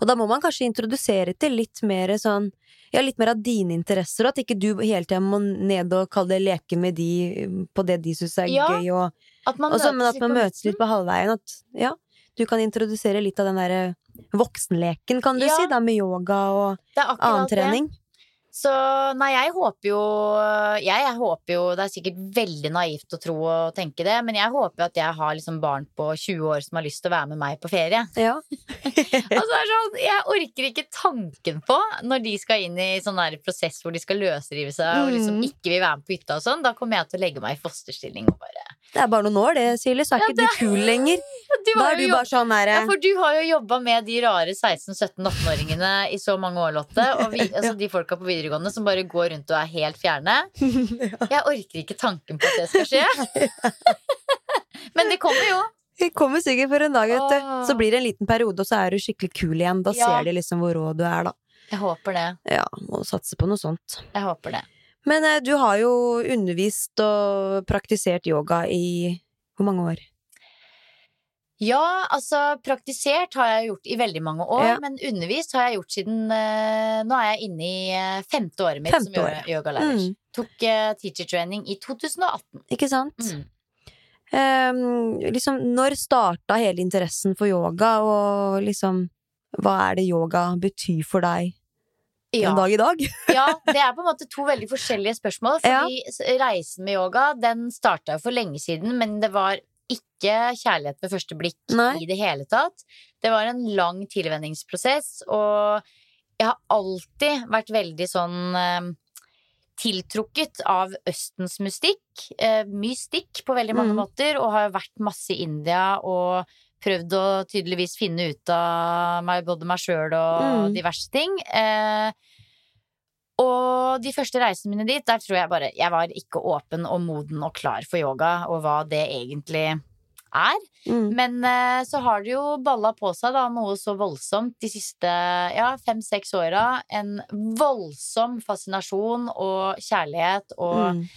Og da må man kanskje introdusere til litt mer sånn ja, litt mer av dine interesser, og at ikke du hele tida må ned og kalle det leke med de på det de syns er Ja, gøy, og, At man og så, men at man møtes litt på halvveien. At ja, du kan introdusere litt av den derre voksenleken, kan du Ja. si, da, med yoga og annen trening. det. Så nei, jeg håper jo jeg, jeg håper jo Det er sikkert veldig naivt å tro og tenke det, men jeg håper jo at jeg har liksom barn på 20 år som har lyst til å være med meg på ferie. Ja. Altså, er sånn, jeg orker ikke tanken på når de skal inn i sånn der prosess hvor de skal løsrive seg og liksom Mm. ikke vil være med på hytta og sånn. Da kommer jeg til å legge meg i fosterstilling og bare Det er bare noen år, det, Silje, så er Ja, ikke du kul lenger. du Da er du du bare sånn Ja, for du har jo jobba med de rare 16-17-18-åringene i så mange år, Lotte. Og vi, altså de folka på videregående som bare går rundt og er helt fjerne. Jeg orker ikke tanken på at det skal skje. Men det kommer jo. Det kommer sikkert for en dag, vet du. Så blir det en liten periode, og så er du skikkelig kul igjen. Da Ja. ser de liksom hvor rå du er, da. Jeg håper det. Ja, må satse på noe sånt. Jeg håper det. Men eh, du har jo undervist og praktisert yoga i hvor mange år? Ja, altså praktisert har jeg gjort i veldig mange år, Ja. men undervist har jeg gjort siden eh, Nå er jeg inne i eh, femte året mitt Femte som år. yoga- yogalærer. Mm. Tok teacher training i 2018. Ikke sant? Mm. Um, liksom, når starta hele interessen for yoga, og liksom Hva er det yoga betyr for deg Ja. en dag i dag? Ja, det er på en måte to veldig forskjellige spørsmål. Fordi ja. reisen med yoga, den starta for lenge siden, men det var ikke kjærlighet ved første blikk Nei. i det hele tatt. Det var en lang tilvenningsprosess, og jeg har alltid vært veldig sånn eh, tiltrukket av Østens mystikk. Eh, mystikk på veldig mange Mm. måter, og har vært masse i India og prøvd å tydeligvis finne ut av meg, både meg sjøl og Mm. diverse ting. Eh, og de første reisene mine dit, der tror jeg bare Jeg var ikke åpen og moden og klar for yoga, og hva det egentlig er. Mm. Men eh, så har det jo balla på seg da noe så voldsomt de siste ja, fem-seks åra. En voldsom fascinasjon og kjærlighet og Mm.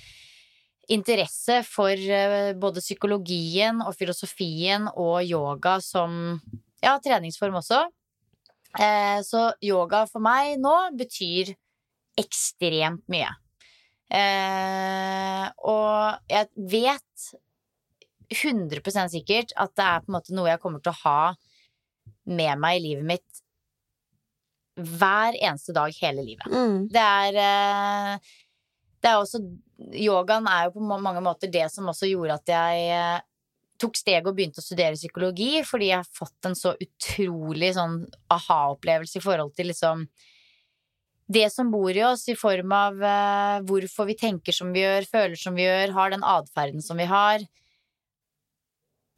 Interesse for eh, både psykologien og filosofien og yoga som ja, treningsform også. Eh, så yoga for meg nå betyr ekstremt mye. Eh, og jeg vet 100 sikkert at det er på en måte noe jeg kommer til å ha med meg i livet mitt hver eneste dag hele livet. Mm. Det er eh, Det er også Yogaen er jo på mange måter det som også gjorde at jeg eh, tok steget og begynte å studere psykologi, fordi jeg har fått en så utrolig sånn aha-opplevelse i forhold til liksom det som bor i oss, i form av eh, hvorfor vi tenker som vi gjør, føler som vi gjør, har den atferden som vi har.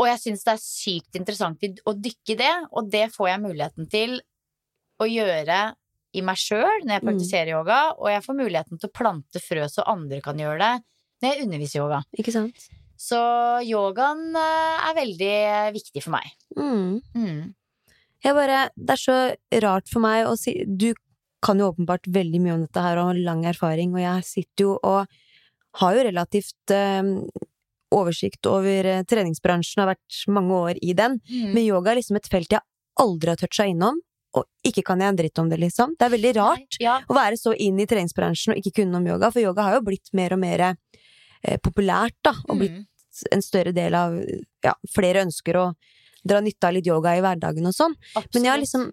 Og jeg syns det er sykt interessant å dykke i det, og det får jeg muligheten til å gjøre i meg sjøl når jeg Mm. praktiserer yoga, og jeg får muligheten til å plante frø så andre kan gjøre det når jeg underviser yoga. Ikke sant? Så yogaen eh, er veldig viktig for meg. Mm. Mm. Jeg bare, det er så rart for meg å si Du kan jo åpenbart veldig mye om dette her og har lang erfaring, og jeg sitter jo og har jo relativt øh, oversikt over eh, treningsbransjen, har vært mange år i den. Mm. Men yoga er liksom et felt jeg aldri har toucha innom, og ikke kan jeg en dritt om det, liksom. Det er veldig rart Ja. å være så inn i treningsbransjen og ikke kunne om yoga, for yoga har jo blitt mer og mer eh, populært, da, og blitt Mm. en større del av Ja, flere ønsker å dra nytte av litt yoga i hverdagen og sånn. Men jeg har liksom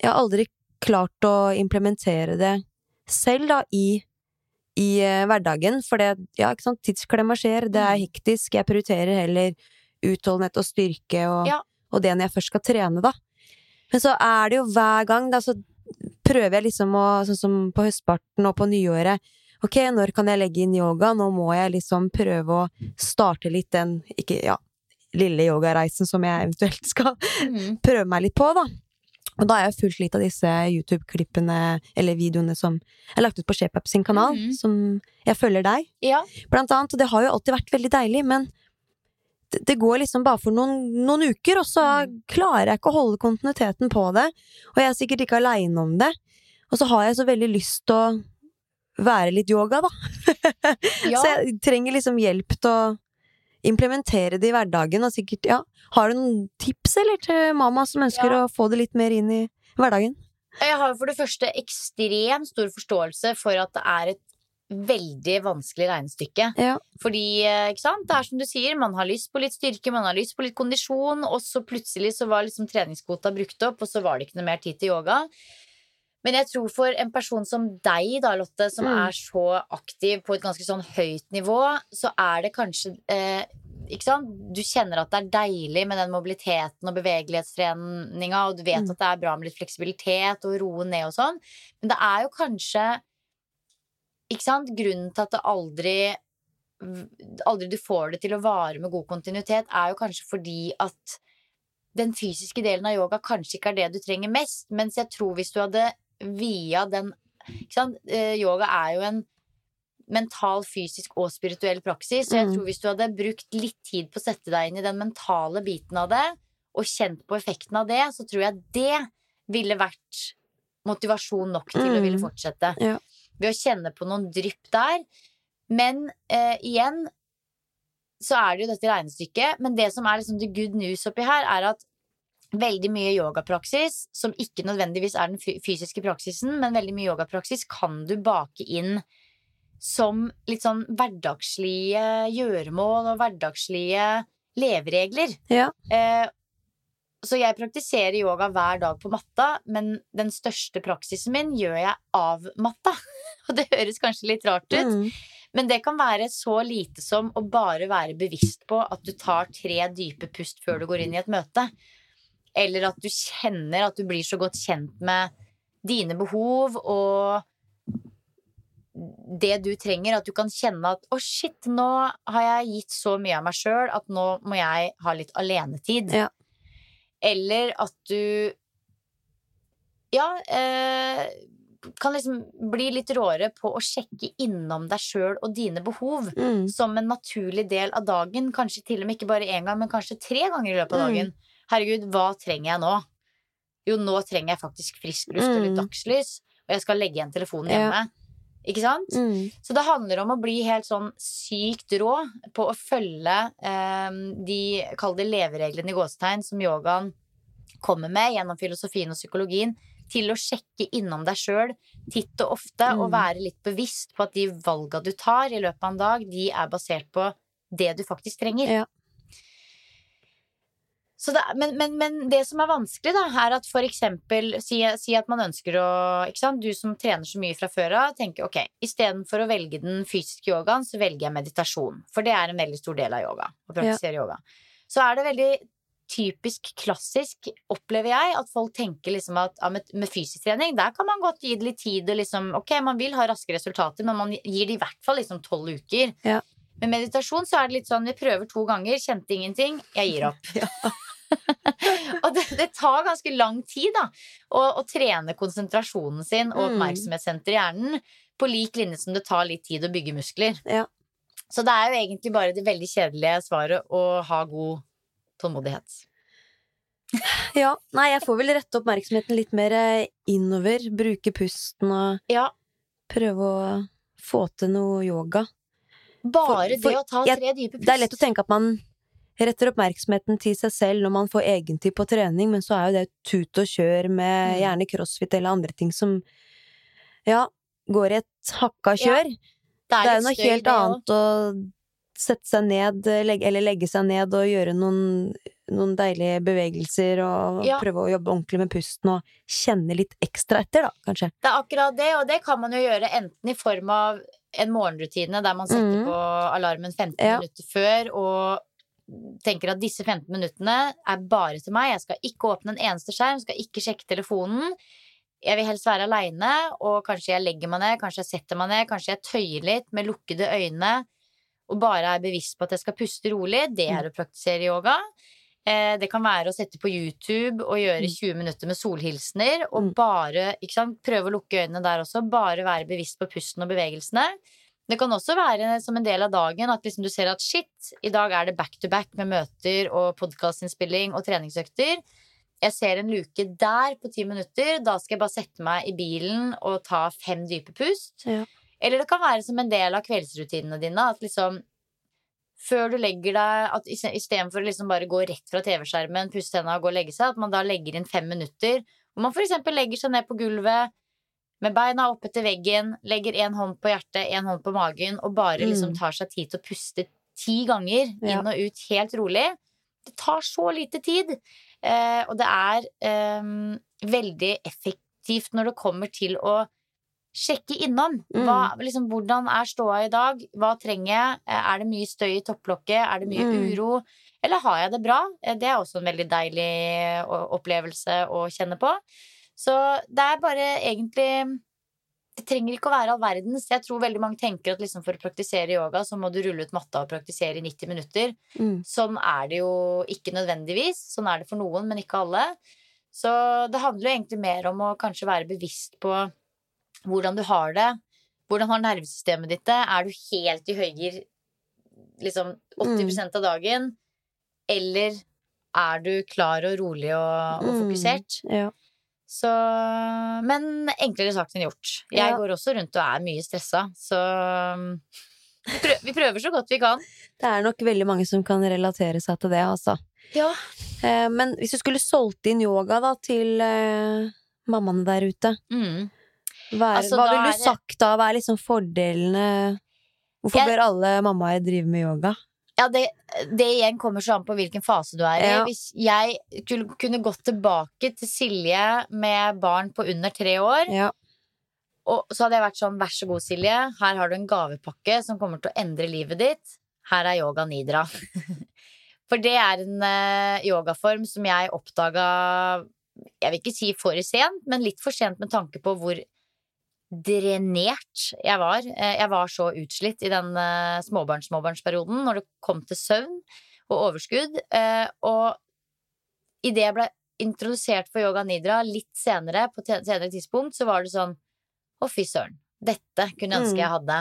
Jeg har aldri klart å implementere det selv, da, i, i eh, hverdagen. For det, ja, ikke sant, tidsklemma skjer, det er Mm. hektisk, jeg prioriterer heller utholdenhet og styrke og, Ja. og det når jeg først skal trene, da. Men så er det jo hver gang, da, så prøver jeg liksom å Sånn som på høstparten og på nyåret. Ok, når kan jeg legge inn yoga? Nå må jeg liksom prøve å starte litt den ikke, ja, lille yogareisen som jeg eventuelt skal Mm. prøve meg litt på, da. Og da har jeg fulgt litt av disse YouTube-klippene, eller videoene som er lagt ut på Shape sin kanal, Mhm. som jeg følger deg, Ja. blant annet. Og det har jo alltid vært veldig deilig, men det, går liksom bare for noen, noen uker, og så Mm. klarer jeg ikke å holde kontinuiteten på det. Og jeg er sikkert ikke aleine om det. Og så har jeg så veldig lyst til å være litt yoga, da. Ja. Så jeg trenger liksom hjelp til å implementere det i hverdagen, og sikkert, ja. Har du noen tips, eller, til mamma som ønsker Ja. å få det litt mer inn i hverdagen? Jeg har for det første ekstremt stor forståelse for at det er et veldig vanskelig regnestykke. Ja. Fordi, eh, ikke sant, det er som du sier, man har lyst på litt styrke, man har lyst på litt kondisjon, og så plutselig så var liksom treningskvota brukt opp, og så var det ikke noe mer tid til yoga. Men jeg tror for en person som deg, da, Lotte, som Mm. er så aktiv på et ganske sånn høyt nivå, så er det kanskje eh, ikke sant? Du kjenner at det er deilig med den mobiliteten og bevegelighetstreninga, og du vet Mm. at det er bra med litt fleksibilitet og roe ned og sånn. Men det er jo kanskje ikke sant? Grunnen til at det aldri Aldri du får det til å vare med god kontinuitet, er jo kanskje fordi at den fysiske delen av yoga kanskje ikke er det du trenger mest. Mens jeg tror hvis du hadde via den ikke sant? Eh, Yoga er jo en mental, fysisk og spirituell praksis. Så jeg Mm. tror hvis du hadde brukt litt tid på å sette deg inn i den mentale biten av det, og kjent på effekten av det, så tror jeg det ville vært motivasjon nok til å Mm. ville fortsette. Ja. Ved å kjenne på noen drypp der. Men eh, igjen så er det jo dette regnestykket. Men det som er liksom the good news oppi her, er at veldig mye yogapraksis, som ikke nødvendigvis er den fysiske praksisen, men veldig mye yogapraksis kan du bake inn som litt sånn hverdagslige gjøremål og hverdagslige leveregler. Ja. Eh, så jeg praktiserer yoga hver dag på matta, men den største praksisen min gjør jeg av matta. Og det høres kanskje litt rart ut, Mm. men det kan være så lite som å bare være bevisst på at du tar tre dype pust før du går inn i et møte. Eller at du kjenner at du blir så godt kjent med dine behov og det du trenger. At du kan kjenne at å, shit, nå har jeg gitt så mye av meg sjøl at nå må jeg ha litt alenetid. Ja. Eller at du Ja, eh, kan liksom bli litt råere på å sjekke innom deg sjøl og dine behov Mm. som en naturlig del av dagen. Kanskje til og med ikke bare én gang, men kanskje tre ganger i løpet av Mm. dagen. Herregud, hva trenger jeg nå? Jo, nå trenger jeg faktisk frisk luft og litt Mm. dagslys, og jeg skal legge igjen telefonen Ja. Ikke sant? Mm. Så det handler om å bli helt sånn sykt rå på å følge eh, de, kall det levereglene i gåsetegn, som yogaen kommer med gjennom filosofien og psykologien, til å sjekke innom deg sjøl titt og ofte, og Mm. være litt bevisst på at de valga du tar i løpet av en dag, de er basert på det du faktisk trenger. Ja. Så det, men, men, men det som er vanskelig, da, er at for eksempel si, si at man ønsker å sant? Du som trener så mye fra før av, tenker ok, istedenfor å velge den fysiske yogaen, så velger jeg meditasjon. For det er en veldig stor del av yoga. Å praktisere yoga. Så er det veldig typisk klassisk, opplever jeg, at folk tenker liksom at ja, med, med fysisk trening, der kan man godt gi det litt tid og liksom Ok, man vil ha raske resultater, men man gir det i hvert fall liksom tolv uker. Ja. Med meditasjon så er det litt sånn vi prøver to ganger, kjente ingenting, jeg gir opp. og det, det tar ganske lang tid da å, å trene konsentrasjonen sin og oppmerksomhetssenteret oppmerksomhetssenter i hjernen på lik linje som det tar litt tid å bygge muskler. Ja. Så det er jo egentlig bare det veldig kjedelige svaret å ha god tålmodighet. Ja, nei, jeg får vel rette oppmerksomheten litt mer eh, innover. Bruke pusten og Ja, prøve å få til noe yoga. bare For- for det å ta jeg- tre dype pust. Det er lett å tenke at man retter oppmerksomheten til seg selv når man får egentid på trening, men så er jo det tut og kjør med Mm. gjerne crossfit eller andre ting som ja, går i et hakka Ja, kjør. det det er noe støy, helt annet å sette seg ned, legge, eller legge seg ned og gjøre noen, noen deilige bevegelser og Ja. prøve å jobbe ordentlig med pusten og kjenne litt ekstra etter, da, kanskje. Det er akkurat det, og det kan man jo gjøre enten i form av en morgenrutine der man setter Mhm. på alarmen 15 Ja. minutter før og tenker at disse 15 minuttene er bare til meg. Jeg skal ikke åpne en eneste skjerm, skal ikke sjekke telefonen. Jeg vil helst være aleine, og kanskje jeg legger meg ned, kanskje jeg setter meg ned, kanskje jeg tøyer litt med lukkede øyne og bare er bevisst på at jeg skal puste rolig. Det er å praktisere yoga. Eh, Det kan være å sette på YouTube og gjøre Mm. 20 minutter med solhilsener, og Mm. bare ikke sant, prøve å lukke øynene der også. Bare være bevisst på pusten og bevegelsene. Det kan også være som en del av dagen at liksom du ser at shit, i dag er det back to back med møter og podkastinnspilling og treningsøkter. Jeg ser en luke der på ti minutter. Da skal jeg bare sette meg i bilen og ta fem dype pust. Ja. Eller det kan være som en del av kveldsrutinene dine. At liksom før du legger deg at Istedenfor å liksom bare gå rett fra TV-skjermen, pusse tenna og gå og legge seg, at man da legger inn fem minutter. Hvor man f.eks. legger seg ned på gulvet med beina oppe til veggen, legger én hånd på hjertet, én hånd på magen, og bare Mm. liksom tar seg tid til å puste ti ganger Ja. inn og ut helt rolig. Det tar så lite tid. Eh, og det er eh, veldig effektivt når det kommer til å sjekke innom. Hva, liksom, hvordan er ståa i dag? Hva trenger jeg? Eh, Er det mye støy i topplokket? Er det mye Mm. uro? Eller har jeg det bra? Eh, Det er også en veldig deilig opplevelse å kjenne på. Så det er bare egentlig Det trenger ikke å være all verdens. Jeg tror veldig mange tenker at liksom for å praktisere yoga, så må du rulle ut matta og praktisere i 90 minutter. Mm. Sånn er det jo ikke nødvendigvis. Sånn er det for noen, men ikke alle. Så det handler jo egentlig mer om å kanskje være bevisst på hvordan du har det. Hvordan har nervesystemet ditt det? Er du helt i høyre liksom 80% av dagen? Eller er du klar og rolig og, og Mm. fokusert? Ja. Så Men enklere sagt enn gjort. Jeg Ja. går også rundt og er mye stressa, så vi prøver, vi prøver så godt vi kan. Det er nok veldig mange som kan relatere seg til det, altså. Ja. Eh, men hvis du skulle solgt inn yoga da til eh, mammaene der ute, Mm. hva, er, Altså, hva ville du sagt da? Hva er liksom fordelene? Hvorfor Jeg- bør alle mammaer drive med yoga? Ja, det, det igjen kommer så an på hvilken fase du er i. Ja. Hvis jeg kunne- gått tilbake til Silje med barn på under tre år, Ja. og så hadde jeg vært sånn Vær så god, Silje, her har du en gavepakke som kommer til å endre livet ditt. Her er yoga nidra. For det er en eh, yogaform som jeg oppdaga Jeg vil ikke si for sent, men litt for sent med tanke på hvor drenert jeg var. Eh, Jeg var så utslitt i den eh, småbarns-småbarnsperioden når det kom til søvn og overskudd. Eh, Og idet jeg ble introdusert for yoga nidra litt senere, på senere tidspunkt, så var det sånn Å, fy søren. Dette kunne jeg ønske Mm. jeg hadde.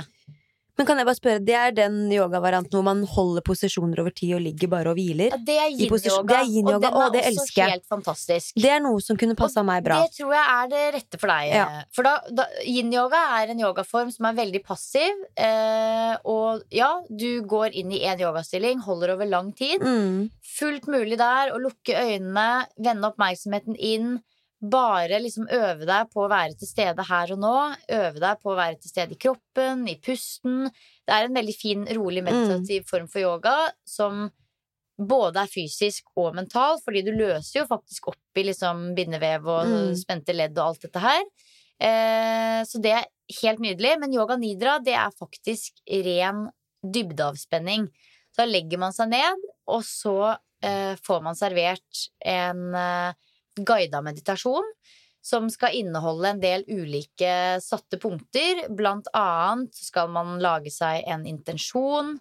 Men kan jeg bare spørre, det er den yogavarianten hvor man holder posisjoner over tid og ligger bare og hviler? Ja, det er yin-yoga, det er og den Å, er det også elsker helt fantastisk. Det er noe som kunne passa meg bra. Det tror jeg er det rette for deg. Ja. For da, da, yin-yoga er en yogaform som er veldig passiv. Eh, og ja, du går inn i én yogastilling, holder over lang tid. Mm. Fullt mulig der å lukke øynene, vende oppmerksomheten inn. Bare liksom øve deg på å være til stede her og nå. Øve deg på å være til stede i kroppen, i pusten. Det er en veldig fin, rolig, meditativ form for yoga som både er fysisk og mental, fordi du løser jo faktisk opp i liksom bindevev og Mm. spente ledd og alt dette her. Eh, så det er helt nydelig. Men yoga nidra, det er faktisk ren dybdeavspenning. Så da legger man seg ned, og så eh, får man servert en eh, guida meditasjon som skal inneholde en del ulike satte punkter. Blant annet skal man lage seg en intensjon.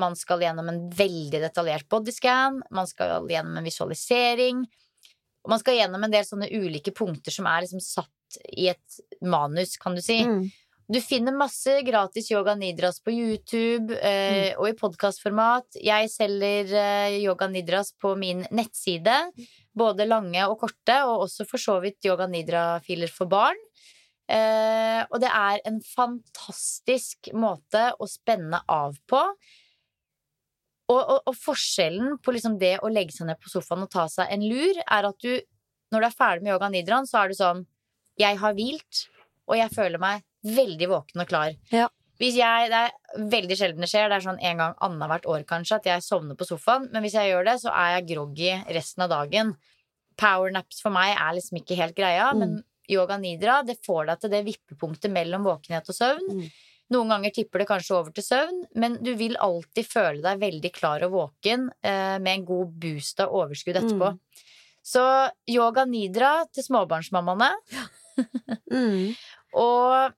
Man skal gjennom en veldig detaljert bodyscan. Man skal gjennom en visualisering. Og man skal gjennom en del sånne ulike punkter som er liksom satt i et manus, kan du si. Mm. Du finner masse gratis yoga nidras på YouTube eh, og i podkastformat. Jeg selger eh, yoga nidras på min nettside. Både lange og korte, og også for så vidt yoga nidra-filer for barn. Eh, og det er en fantastisk måte å spenne av på. Og, og, og forskjellen på liksom det å legge seg ned på sofaen og ta seg en lur, er at du, når du er ferdig med yoga nidraen, så er du sånn Jeg har hvilt, og jeg føler meg veldig våken og klar. Ja. Hvis jeg, Det er veldig sjelden det skjer. Det er sånn en gang annethvert år kanskje at jeg sovner på sofaen. Men hvis jeg gjør det, så er jeg groggy resten av dagen. Powernaps for meg er liksom ikke helt greia, Mm. men yoga nidra det får deg til det vippepunktet mellom våkenhet og søvn. Mm. Noen ganger tipper det kanskje over til søvn, men du vil alltid føle deg veldig klar og våken eh, med en god boost av overskudd etterpå. Mm. Så yoga nidra til småbarnsmammaene. Mm. Og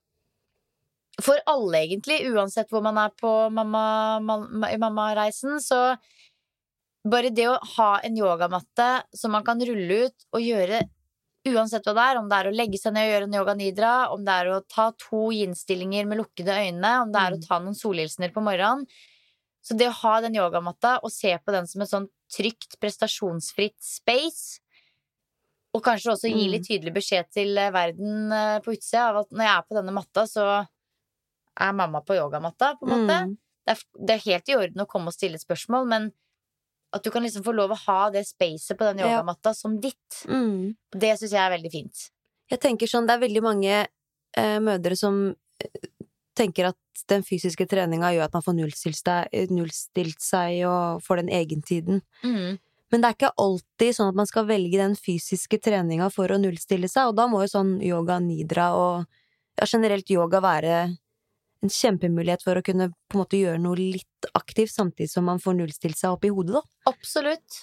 for alle, egentlig, uansett hvor man er på mamma- ma- så bare det å ha en yogamatte som man kan rulle ut og gjøre uansett hva det er, om det er å legge seg ned og gjøre en yoga nidra, om det er å ta to yin-stillinger med lukkede øyne, om det er å Mm. ta noen solhilsener på morgenen. Så det å ha den yogamatta og se på den som et sånn trygt, prestasjonsfritt space, og kanskje også gi Mm. litt tydelig beskjed til eh, verden eh, på utsida av at når jeg er på denne matta, så er mamma på yogamatta, på en måte. Mm. Det, er, det er helt i orden å komme og stille et spørsmål, men at du kan liksom få lov å ha det spacet på den Ja. yogamatta som ditt. Mm. Det syns jeg er veldig fint. Jeg tenker sånn, det er veldig mange eh, mødre som eh, tenker at den fysiske treninga gjør at man får seg, nullstilt seg og får den egentiden. Mm. Men det er ikke alltid sånn at man skal velge den fysiske treninga for å nullstille seg, og da må jo sånn yoga nidra og ja, generelt yoga være en kjempemulighet for å kunne på en måte gjøre noe litt aktivt, samtidig som man får nullstilt seg opp i hodet, da. Absolutt.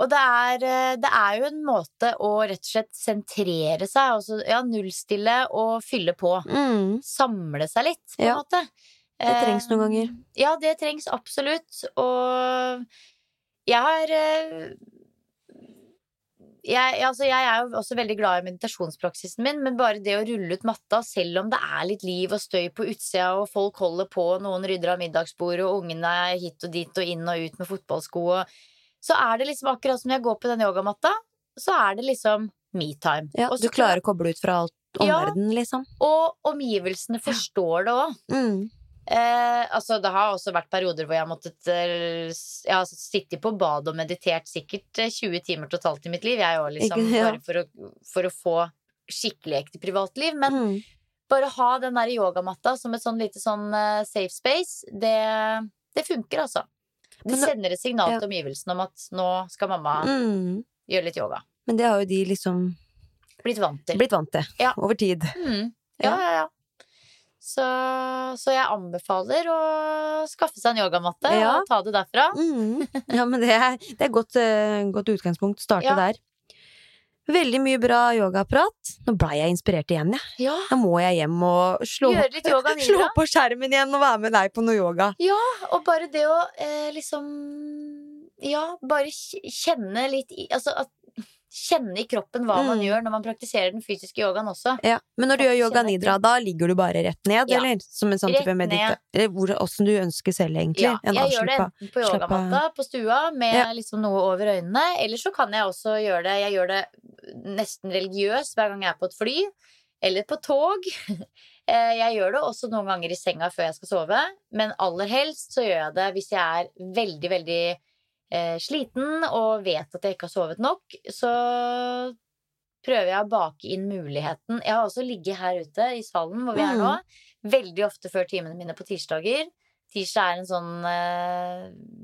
Og det er, eh, det er jo en måte å rett og slett sentrere seg, altså ja, nullstille og fylle på. Mm. Samle seg litt, på en Ja. måte. Det trengs noen Eh, ganger. Ja, det trengs absolutt. Og jeg har eh, jeg, altså jeg er jo også veldig glad i meditasjonspraksisen min, men bare det å rulle ut matta, selv om det er litt liv og støy på utsida, og folk holder på, noen rydder av middagsbordet, og ungene er hit og dit og inn og ut med fotballsko, så er det liksom akkurat som når jeg går på den yogamatta, så er det liksom me-time. Ja, du klarer å koble ut fra alt Ja. liksom. Og omgivelsene forstår det òg. Mm. Eh, altså, det har også vært perioder hvor jeg har måttet eh, Jeg har sittet på badet og meditert sikkert eh, 20 timer totalt i mitt liv. Jeg òg, liksom. Ikke- ja. Bare for å, for å få skikkelig ekte privatliv. Men Mm. bare ha den der yogamatta som et sånn lite sånn eh, safe space, det, det funker, altså. Det sender et signal ja. til omgivelsene om at nå skal mamma Mm. gjøre litt yoga. Men det har jo de liksom Blitt vant til. blitt vant til Ja. over tid. Mm. Ja, Ja. ja, ja. Så, så jeg anbefaler å skaffe seg en yogamatte Ja. og ta det derfra. Mm. Ja, men det er, det er godt, eh, godt utgangspunkt. Starte Ja. der. Veldig mye bra yogaprat. Nå blei jeg inspirert igjen, jeg. Ja, Da må jeg hjem og slå, yoga slå på skjermen igjen og være med deg på noe yoga. Ja, Og bare det å eh, liksom Ja, bare kjenne litt i Altså at Kjenne i kroppen hva man Mm. gjør når man praktiserer den fysiske yogaen også. Ja. Men når du gjør yoga nidra, da ligger du bare rett ned, Ja. eller? Som en sånn Rett type meditasjon? Eller hvor- åssen du ønsker selv, egentlig. Ja, jeg gjør det enten på yogamatta på stua med Ja. liksom noe over øynene, eller så kan jeg også gjøre det Jeg gjør det nesten religiøst hver gang jeg er på et fly, eller på tog. Eh, Jeg gjør det også noen ganger i senga før jeg skal sove, men aller helst så gjør jeg det hvis jeg er veldig, veldig eh, sliten og vet at jeg ikke har sovet nok, så prøver jeg å bake inn muligheten. Jeg har også ligget her ute i salen hvor vi er nå, veldig ofte før timene mine på tirsdager. Tirsdag er en sånn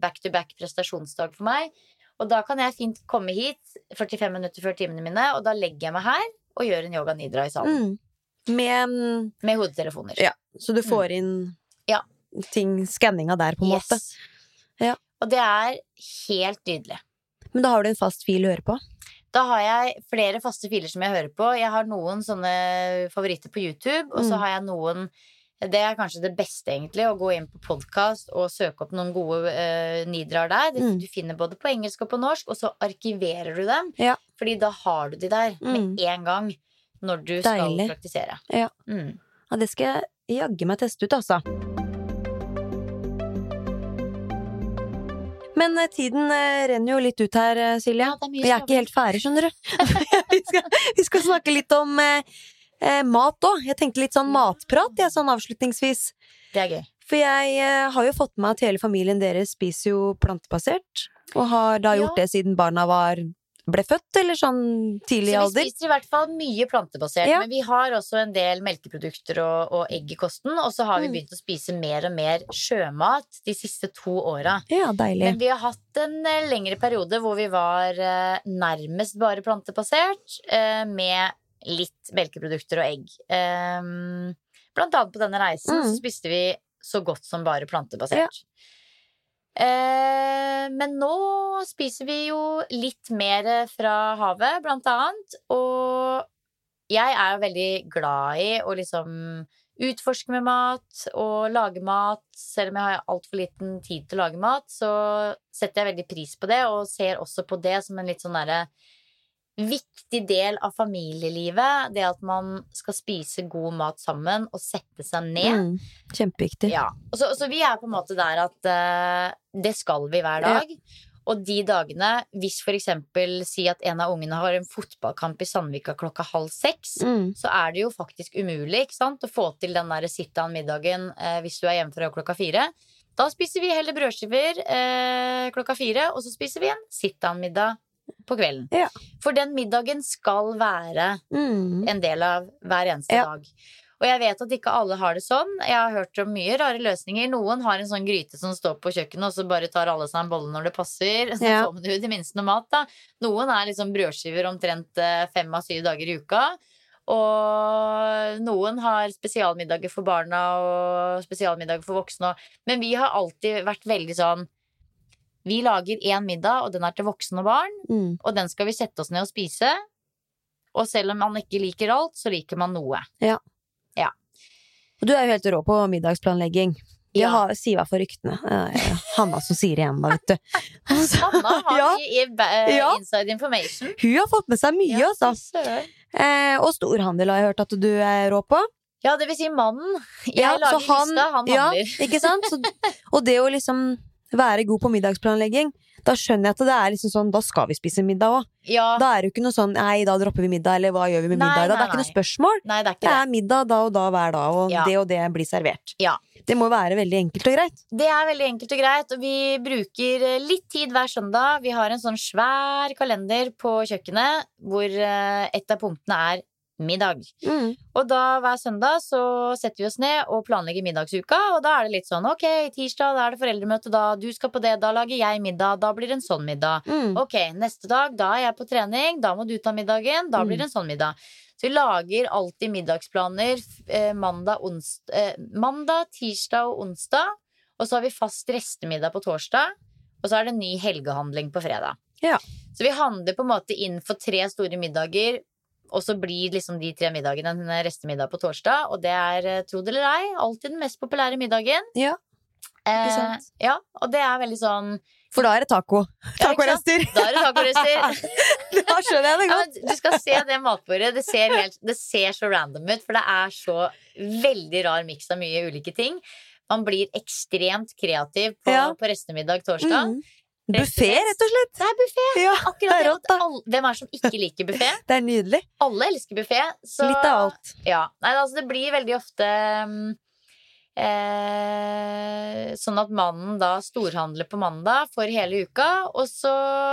back-to-back prestasjonsdag for meg. Og da kan jeg fint komme hit 45 minutter før timene mine, og da legger jeg meg her og gjør en yoga nidra i salen. Mm. Med mm, Med hodetelefoner. Ja, Så du får inn Ja. ting, skanninga der, på en måte. Ja. Og det er helt nydelig. Men da har du en fast fil å høre på. Da har jeg flere faste filer som jeg hører på. Jeg har noen sånne favoritter på YouTube, og så Mm. har jeg noen Det er kanskje det beste, egentlig, å gå inn på podkast og søke opp noen gode uh, nidraer der. Mm. Du finner både på engelsk og på norsk, og så arkiverer du dem. Ja. Fordi da har du de der med Mm. en gang når du skal praktisere. Ja. Mm. Ja, det skal jeg jaggu meg teste ut, altså. Men eh, tiden eh, renner jo litt ut her, Silja. Silje. Ja, det er ikke helt ferdig, skjønner du. vi, skal, vi skal snakke litt om eh, eh, mat òg. Jeg tenkte litt sånn matprat, jeg, sånn avslutningsvis. Det er gøy. For jeg eh, har jo fått med at hele familien deres spiser jo plantebasert. Og har da gjort Ja. det siden barna var ble født, eller sånn tidlig Så vi alder. spiser i hvert fall mye plantebasert, Ja. men vi har også en del melkeprodukter og, og egg i kosten. Og så har vi Mm. begynt å spise mer og mer sjømat de siste to åra. Ja, deilig. Men vi har hatt en eh, lengre periode hvor vi var eh, nærmest bare plantebasert, eh, med litt melkeprodukter og egg. Eh, blant annet på denne reisen Mm. så spiste vi så godt som bare plantebasert. Eh, men nå spiser vi jo litt mer fra havet, blant annet. Og jeg er jo veldig glad i å liksom utforske med mat og lage mat. Selv om jeg har altfor liten tid til å lage mat, så setter jeg veldig pris på det, og ser også på det som en litt sånn derre viktig del av familielivet. Det at man skal spise god mat sammen og sette seg ned. Mm, kjempeviktig. Ja. Så, så vi er på en måte der at uh, det skal vi hver Ja. dag. Og de dagene, hvis for eksempel si at en av ungene har en fotballkamp i Sandvika klokka halv seks, Mm, så er det jo faktisk umulig sant? å få til den der sit-down-middagen eh, hvis du er hjemme fra klokka fire. Da spiser vi heller brødskiver eh, klokka fire, og så spiser vi en sit-down-middag på kvelden. Ja. For den middagen skal være mm. en del av hver eneste Ja. dag. Og jeg vet at ikke alle har det sånn. Jeg har hørt om mye rare løsninger. Noen har en sånn gryte som står på kjøkkenet, og så bare tar alle seg en bolle når det passer. Så Ja. får man jo det minste noe mat, da. Noen er liksom brødskiver omtrent eh, fem av syv dager i uka. Og noen har spesialmiddager for barna og spesialmiddager for voksne. Men vi har alltid vært veldig sånn Vi lager én middag, og den er til voksne og barn. Mm. Og den skal vi sette oss ned og spise. Og selv om man ikke liker alt, så liker man noe. Og du er jo helt rå på middagsplanlegging. Ja. har, sier i hvert fall ryktene. Hanna som sier igjen, da, vet du. Hanna har Ja. i eh, Ja. inside information. Hun har fått med seg mye, Ja, altså. Eh, og storhandel har jeg hørt at du er rå på. Ja, det vil si mannen. Jeg Ja, lager han- lista, han Ja, ikke sant? Så, og det å liksom være god på middagsplanlegging, da skjønner jeg at det er liksom sånn, da skal vi spise middag òg. Ja. Da er det jo ikke noe sånn nei, da dropper vi middag, eller hva gjør vi med Nei, middag? dag? Det er ikke noe spørsmål. Nei, det er Det ikke det. er middag da og da hver dag, og Ja. det og det blir servert. Ja. Det må være veldig enkelt og greit. Det er veldig enkelt og greit, og vi bruker eh, litt tid hver søndag. Vi har en sånn svær kalender på kjøkkenet hvor eh, et av punktene er middag. Mm. Og da hver søndag så setter vi oss ned og planlegger middagsuka, og da er det litt sånn ok, tirsdag da er det foreldremøte, da du skal på det, da lager jeg middag, da blir det en sånn middag. Mm. Ok, neste dag, da er jeg på trening, da må du ta middagen, da blir det en sånn middag. Så vi lager alltid middagsplaner eh, mandag, ons, eh, mandag, tirsdag og onsdag, og så har vi fast restemiddag på torsdag, og så er det ny helgehandling på fredag. Ja. Så vi handler på en måte inn for tre store middager, og så blir liksom de tre middagene en restemiddag på torsdag, og det er, eh, tro det eller ei, alltid den mest populære middagen. Ja, Ikke sant. ja, og det er veldig sånn For da er det taco. Ja? Tacorester. Da er det tacorester. da skjønner jeg det godt. Ja, du skal se det matbordet. Det ser, helt, det ser så random ut, for det er så veldig rar miks av mye ulike ting. Man blir ekstremt kreativ på, Ja. på restemiddag torsdag. Mm. Buffé, rett og slett. Det er buffé! Ja, Akkurat det alle- Hvem er det som ikke liker buffé? Det er nydelig. Alle elsker buffé. Så Litt av alt. Ja. Nei, altså, det blir veldig ofte eh, sånn at mannen da storhandler på mandag for hele uka, og så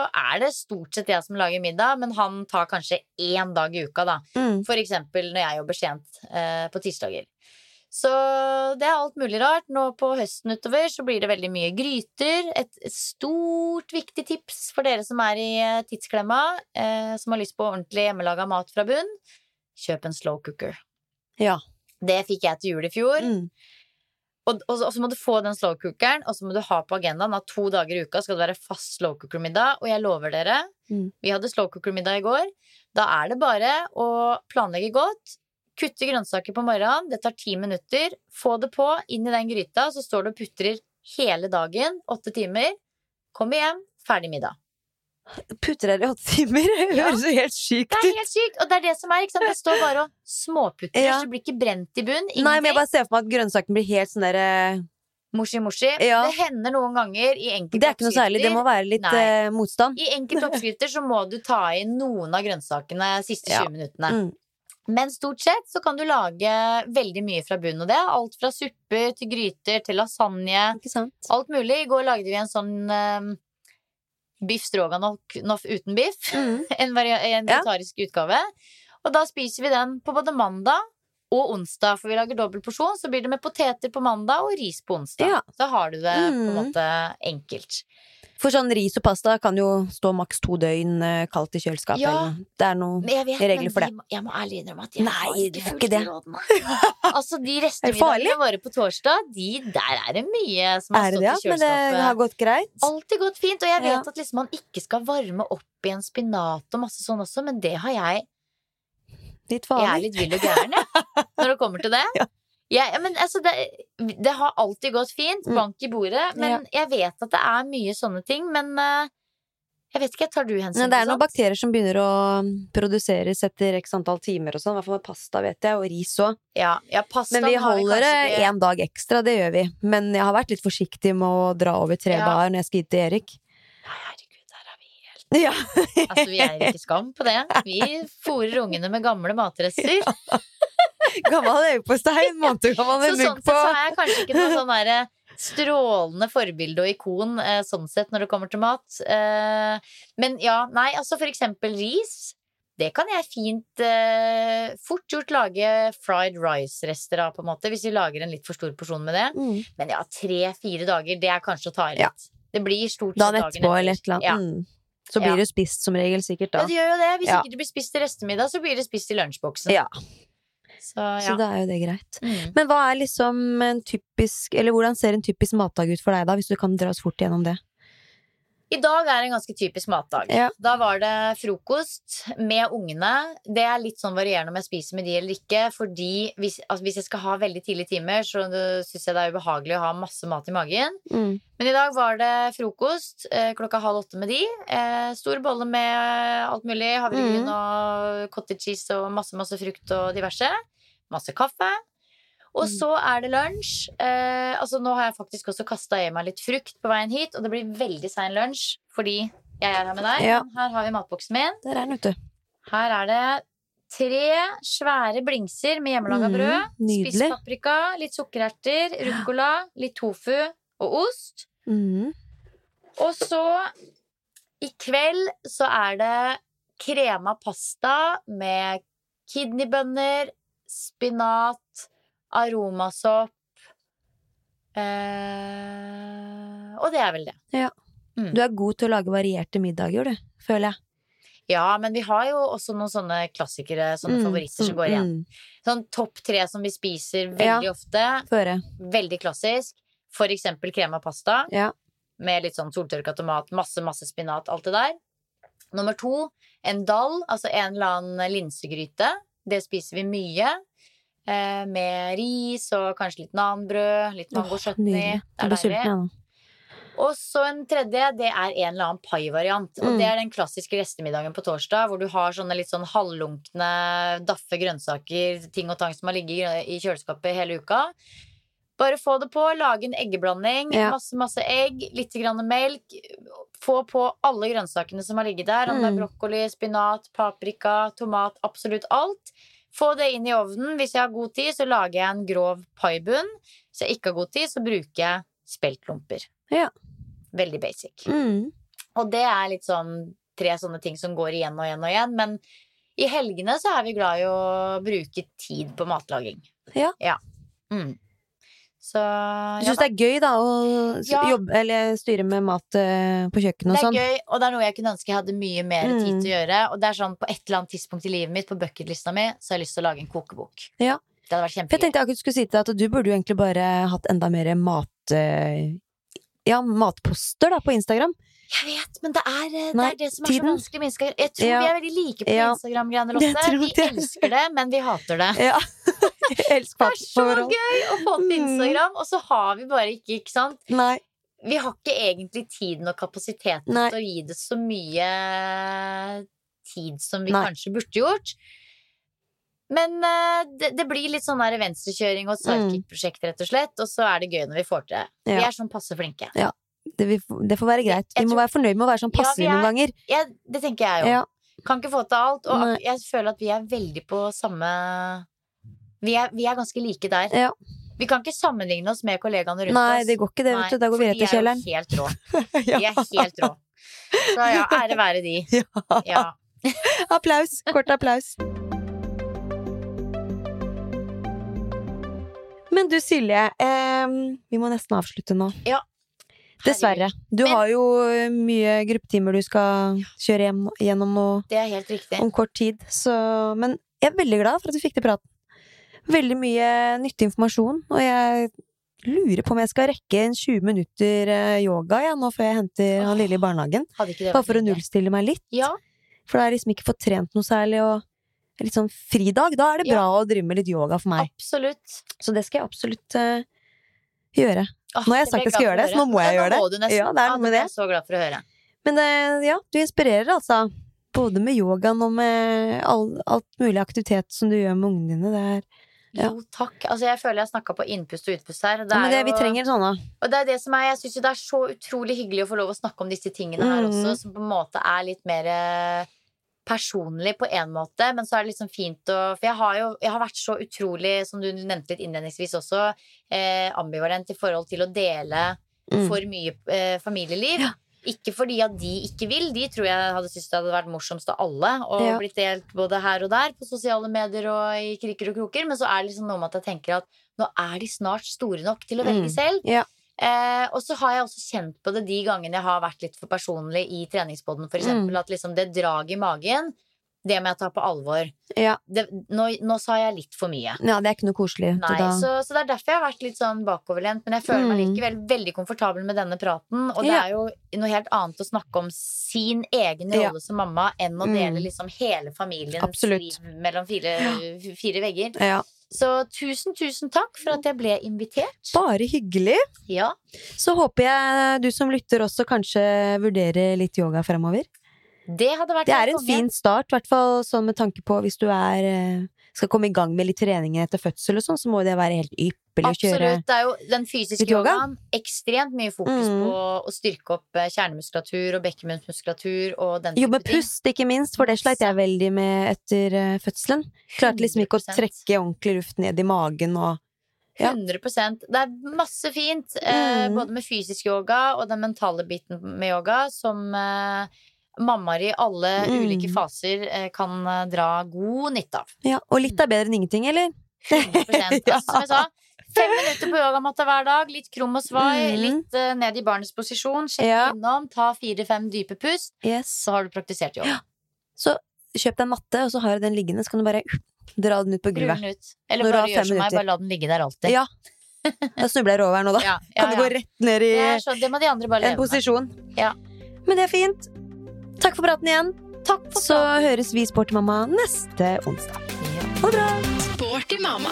er det stort sett jeg som lager middag, men han tar kanskje én dag i uka, da. Mm. For eksempel når jeg jobber sent eh, på tirsdager. Så det er alt mulig rart. Nå på høsten utover så blir det veldig mye gryter. Et stort, viktig tips for dere som er i eh, tidsklemma, eh, som har lyst på ordentlig hjemmelaga mat fra bunn. Kjøp en slow cooker. Ja. Det fikk jeg til jul i fjor. Mm. Og, og, så- og så må du få den slow cookeren, og så må du ha på agendaen at to dager i uka skal det være fast slow cooker-middag. Og jeg lover dere, Mm. vi hadde slow cooker-middag i går. Da er det bare å planlegge godt. Kutte grønnsaker på morgenen, det tar ti minutter. Få det på, inn i den gryta, så står du og putrer hele dagen, åtte timer. Kommer hjem, ferdig middag. Putrer i åtte timer? Det Ja. høres jo helt sykt ut. Det er helt sykt, og det er det som er, ikke sant. Det står bare og småputrer, Ja. så det blir ikke brent i bunn. Nei, men jeg bare ser for meg at grønnsaken blir helt sånn derre Moshi-moshi. Ja. Det hender noen ganger i enkelte Det er ikke noe særlig, det må være litt eh, motstand. I enkelte oppskrifter så må du ta inn noen av grønnsakene de siste 20 Ja. minuttene. Mm. Men stort sett så kan du lage veldig mye fra bunnen. av det alt fra supper til gryter til lasagne. Ikke sant? Alt mulig. I går lagde vi en sånn um, biff stroganoff uten biff. Mm. En, en Ja. utgave. Og da spiser vi den på både mandag og onsdag, for vi lager dobbel porsjon. Så blir det med poteter på mandag og ris på onsdag. Ja. Så har du det på en Mm. måte enkelt. For sånn ris og pasta kan jo stå maks to døgn eh, kaldt i kjøleskapet. Ja. Det er noen vet, Regler for det. De, jeg må ærlig innrømme at jeg Nei, har ikke fulgt det. de rådene. altså, de farlig? restemiddagene våre på torsdag, de, der er det mye som har Er det stått det? i ja? Men det har gått greit? Alltid gått fint, og jeg vet Ja. at liksom man ikke skal varme opp i en spinat og masse sånn også, men det har jeg. Litt Jeg er litt vill og gæren, jeg, når det kommer til det. Ja. Ja, men altså, det, det har alltid gått fint, Mm. bank i bordet, men jeg vet at det er mye sånne ting, men uh, jeg vet ikke, tar du hensyn til Men det er noen bakterier som begynner å produseres etter x antall timer og sånn. I hvert fall med pasta, vet jeg, og ris òg. Ja, ja, Men vi holder det én dag ekstra, det gjør vi. Men jeg har vært litt forsiktig med å dra over tre Ja. dager når jeg skal hit til Erik. Nei, herregud, der er vi helt Ja. Altså, vi er ikke skam på det. Vi fôrer ungene med gamle matrester. Gammel leverpostei, en måned gammel Så med sånn mugg sett på. så er jeg kanskje ikke noe sånn derre strålende forbilde og ikon eh, sånn sett når det kommer til mat. Eh, men ja, nei, altså for eksempel ris. Det kan jeg fint eh, fort gjort lage fried rice-rester av, på en måte, hvis vi lager en litt for stor porsjon med det. Mm. Men ja, tre-fire dager, det er kanskje å ta i Ja. Det blir stort Dagen sett etterpå eller et eller annet. Ja. Så Ja. blir det spist som regel, sikkert Ja, det gjør jo det. Hvis Ja. ikke det blir spist til restemiddag, så blir det spist i lunsjboksen. Ja. Så Så da er jo det greit. Mm. Men hva er liksom en typisk Eller hvordan ser en typisk matdag ut for deg, da? Hvis du kan dra oss fort gjennom det. I dag er en ganske typisk matdag. Ja. Da var det frokost med ungene. Det er litt sånn varierende om jeg spiser med de eller ikke. Fordi hvis, altså hvis jeg skal ha veldig tidlige timer, så syns jeg det er ubehagelig å ha masse mat i magen. Mm. Men i dag var det frokost eh, klokka halv åtte med de. Eh, stor bolle med alt mulig. Havregryn Mm. og cottage cheese og masse, masse frukt og diverse. Masse kaffe. Og Mm. så er det lunsj. Eh, altså Nå har jeg faktisk også kasta i meg litt frukt på veien hit, og det blir veldig sein lunsj fordi jeg er her med deg. Ja. Her har vi matboksen min. Der er den, vet du. Her er det tre svære blingser med hjemmelaga Mm, brød. Spiss paprika, litt sukkererter, ruccola, litt tofu og ost. Mm. Og så i kveld så er det krema pasta med kidneybønner, spinat, aromasopp eh, Og det er vel det. Ja, Du er god til å lage varierte middager, du. Føler jeg. Ja, men vi har jo også noen sånne klassikere, sånne Mm, favoritter som går igjen. Mm. Sånn topp tre som vi spiser veldig ofte. Føre. Veldig klassisk. For eksempel krem av pasta. Ja. med litt sånn soltørka tomat, masse, masse spinat, alt det der. Nummer to, en dall, altså en eller annen linsegryte. Det spiser vi mye. Eh, med ris og kanskje litt nanbrød, litt mango Åh, chutney. Det er deilig. Og så en tredje, det er en eller annen pai-variant. Og Mm. det er den klassiske restemiddagen på torsdag, hvor du har sånne litt sånn halvlunkne, daffe grønnsaker, ting og tang som har ligget i kjøleskapet hele uka. Bare få det på, lage en eggeblanding, Ja. masse, masse egg, litt grann melk. Få på alle grønnsakene som har ligget der, om det Mm. er brokkoli, spinat, paprika, tomat, absolutt alt. Få det inn i ovnen. Hvis jeg har god tid, så lager jeg en grov paibunn. Hvis jeg ikke har god tid, så bruker jeg speltlomper. Ja. Veldig basic. Mm. Og det er litt sånn tre sånne ting som går igjen og igjen og igjen. Men i helgene så er vi glad i å bruke tid på matlaging. Ja. Mm. Så Du ja, syns det er gøy, da, å Ja. jobbe, eller styre med mat eh, på kjøkkenet og det er sånn? gøy, og det er noe jeg kunne ønske jeg hadde mye mer Mm. tid til å gjøre. Og det er sånn på et eller annet tidspunkt i livet mitt, på bucketlista mi, så har jeg lyst til å lage en kokebok. Ja. Det hadde vært kjempegøy. jeg kjempegøy. jeg akkurat skulle si til deg at du burde jo egentlig bare hatt enda mer mat... eh, Ja, matposter da, på Instagram. Jeg vet, men det er eh, det, Nei, er det som er tiden. så vanskelig med Instagram. Jeg tror Ja. vi er veldig like på Ja. Instagram-greiene, Lotte. Vi det. elsker det, men vi hater det. Ja. Det er så gøy å få til Mm. Instagram, og så har vi bare ikke, ikke sant Nei. Vi har ikke egentlig tiden og kapasiteten Nei. til å gi det så mye tid som vi Nei. kanskje burde gjort. Men uh, det, det blir litt sånn der venstrekjøring og sidekick-prosjekt, rett og slett. Og så er det gøy når vi får til det. Vi. Er sånn passe flinke. Det, vi, det får være greit. Vi må være fornøyd med å være sånn Ja, vi passelig er- noen ganger. Ja, det tenker jeg jo. Ja. Kan ikke få til alt. Og Nei. jeg føler at vi er veldig på samme Vi er, vi er ganske like der. Ja. Vi kan ikke sammenligne oss med kollegaene rundt Nei, oss. det går ikke det, vet du. Da går vi rett i kjelleren. Vi er jo helt rå. Ja. De er helt rå. Så ja, ære være de. Ja. Ja. Applaus. Kort applaus. Men du Silje, eh, vi må nesten avslutte nå. Ja. Dessverre. Du Men- har jo eh, mye gruppetimer du skal kjøre hjem, gjennom nå Det er helt riktig. om kort tid. Så, men jeg er veldig glad for at vi fikk til praten. Veldig mye nyttig informasjon, og jeg lurer på om jeg skal rekke en 20 minutter eh, yoga ja, nå før jeg henter han lille i barnehagen. Bare for å nullstille meg litt. Ja, For da har jeg liksom ikke fått trent noe særlig, og litt sånn fridag. Da er det Ja. bra å drive med litt yoga for meg. absolutt. Så det skal jeg absolutt eh, gjøre. Nå har jeg sagt jeg skal gjøre det, så nå må jeg gjøre det. Ja, det er noe med det. så glad for å høre. Men det, ja, du inspirerer altså. Både med yogaen og med all, alt mulig aktivitet som du gjør med ungene dine. Det er, Ja. Jo, takk. Altså, jeg føler jeg snakka på innpust og utpust her. og Det ja, men det, er vi jo- trenger sånne. Og det er det som er, jeg syns jo det er så utrolig hyggelig å få lov å snakke om disse tingene her Mm. også, som på en måte er litt mer eh, personlig på en måte, men så er det liksom fint å For jeg har jo jeg har vært så utrolig, som du nevnte litt innledningsvis også, eh, ambivalent i forhold til å dele Mm. for mye eh, familieliv. Ja. Ikke fordi at de ikke vil, de tror jeg hadde syntes det hadde vært morsomst av alle. Og Ja. blitt delt både her og der på sosiale medier og i kriker og kroker. Men så er det liksom noe med at jeg tenker at nå er de snart store nok til å velge Mm. selv. Ja. Eh, og så har jeg også kjent på det de gangene jeg har vært litt for personlig i treningspodden, for eksempel. Mm. At liksom det draget i magen, det må jeg ta på alvor. Ja. Det, nå, nå sa jeg litt for mye. ja, det er ikke noe koselig. Nei, så, så det er derfor jeg har vært litt sånn bakoverlent. Men jeg føler meg Mm. likevel veldig komfortabel med denne praten. Og det Ja. er jo noe helt annet å snakke om sin egen Ja. rolle som mamma enn å Mm. dele liksom hele familiens Absolutt. liv mellom fire, fire vegger. Ja. Så tusen, tusen takk for at jeg ble invitert. Bare hyggelig. Ja, Så håper jeg du som lytter også kanskje vurderer litt yoga fremover. det hadde vært Det er en konge. fin start, i hvert fall sånn med tanke på hvis du er eh, skal komme i gang med litt trening etter fødsel og sånn, så må det være helt ypperlig å kjøre Absolutt. Det er jo den fysiske yoga? yogaen. Ekstremt mye fokus Mm. på å styrke opp eh, kjernemuskulatur og bekkenmuskulatur og den Jobbe ting Jo, ting. pust, ikke minst, for det sleit jeg veldig med etter eh, fødselen. Klarte liksom ikke å trekke ordentlig luft ned i magen og Ja. 100% Det er masse fint, eh, Mm. både med fysisk yoga og den mentale biten med yoga, som eh, mammaer i alle Mm. ulike faser eh, kan dra god nytte av. Ja, og litt er bedre enn ingenting, eller? 100 Ja. altså, Som jeg sa, fem minutter på yogamatta hver dag, litt krum og svai, Mm. litt uh, ned i barnets posisjon, Sjekk Ja. innom, ta fire-fem dype pust, Yes. så har du praktisert yoga. Så kjøp deg en matte, og så har du den liggende, så kan du bare dra den ut på gulvet. ut. Eller Når bare gjør fem som meg, bare la den ligge der alltid. Ja. Da snubler jeg over her nå, da. Ja, ja, Kan du gå rett ned i så, det må de andre bare en leve med. posisjon. Ja. Men det er fint. Takk for praten igjen. Takk for Så høres vi Sporty mamma neste onsdag. Ja. Ha det bra! Sporty mamma.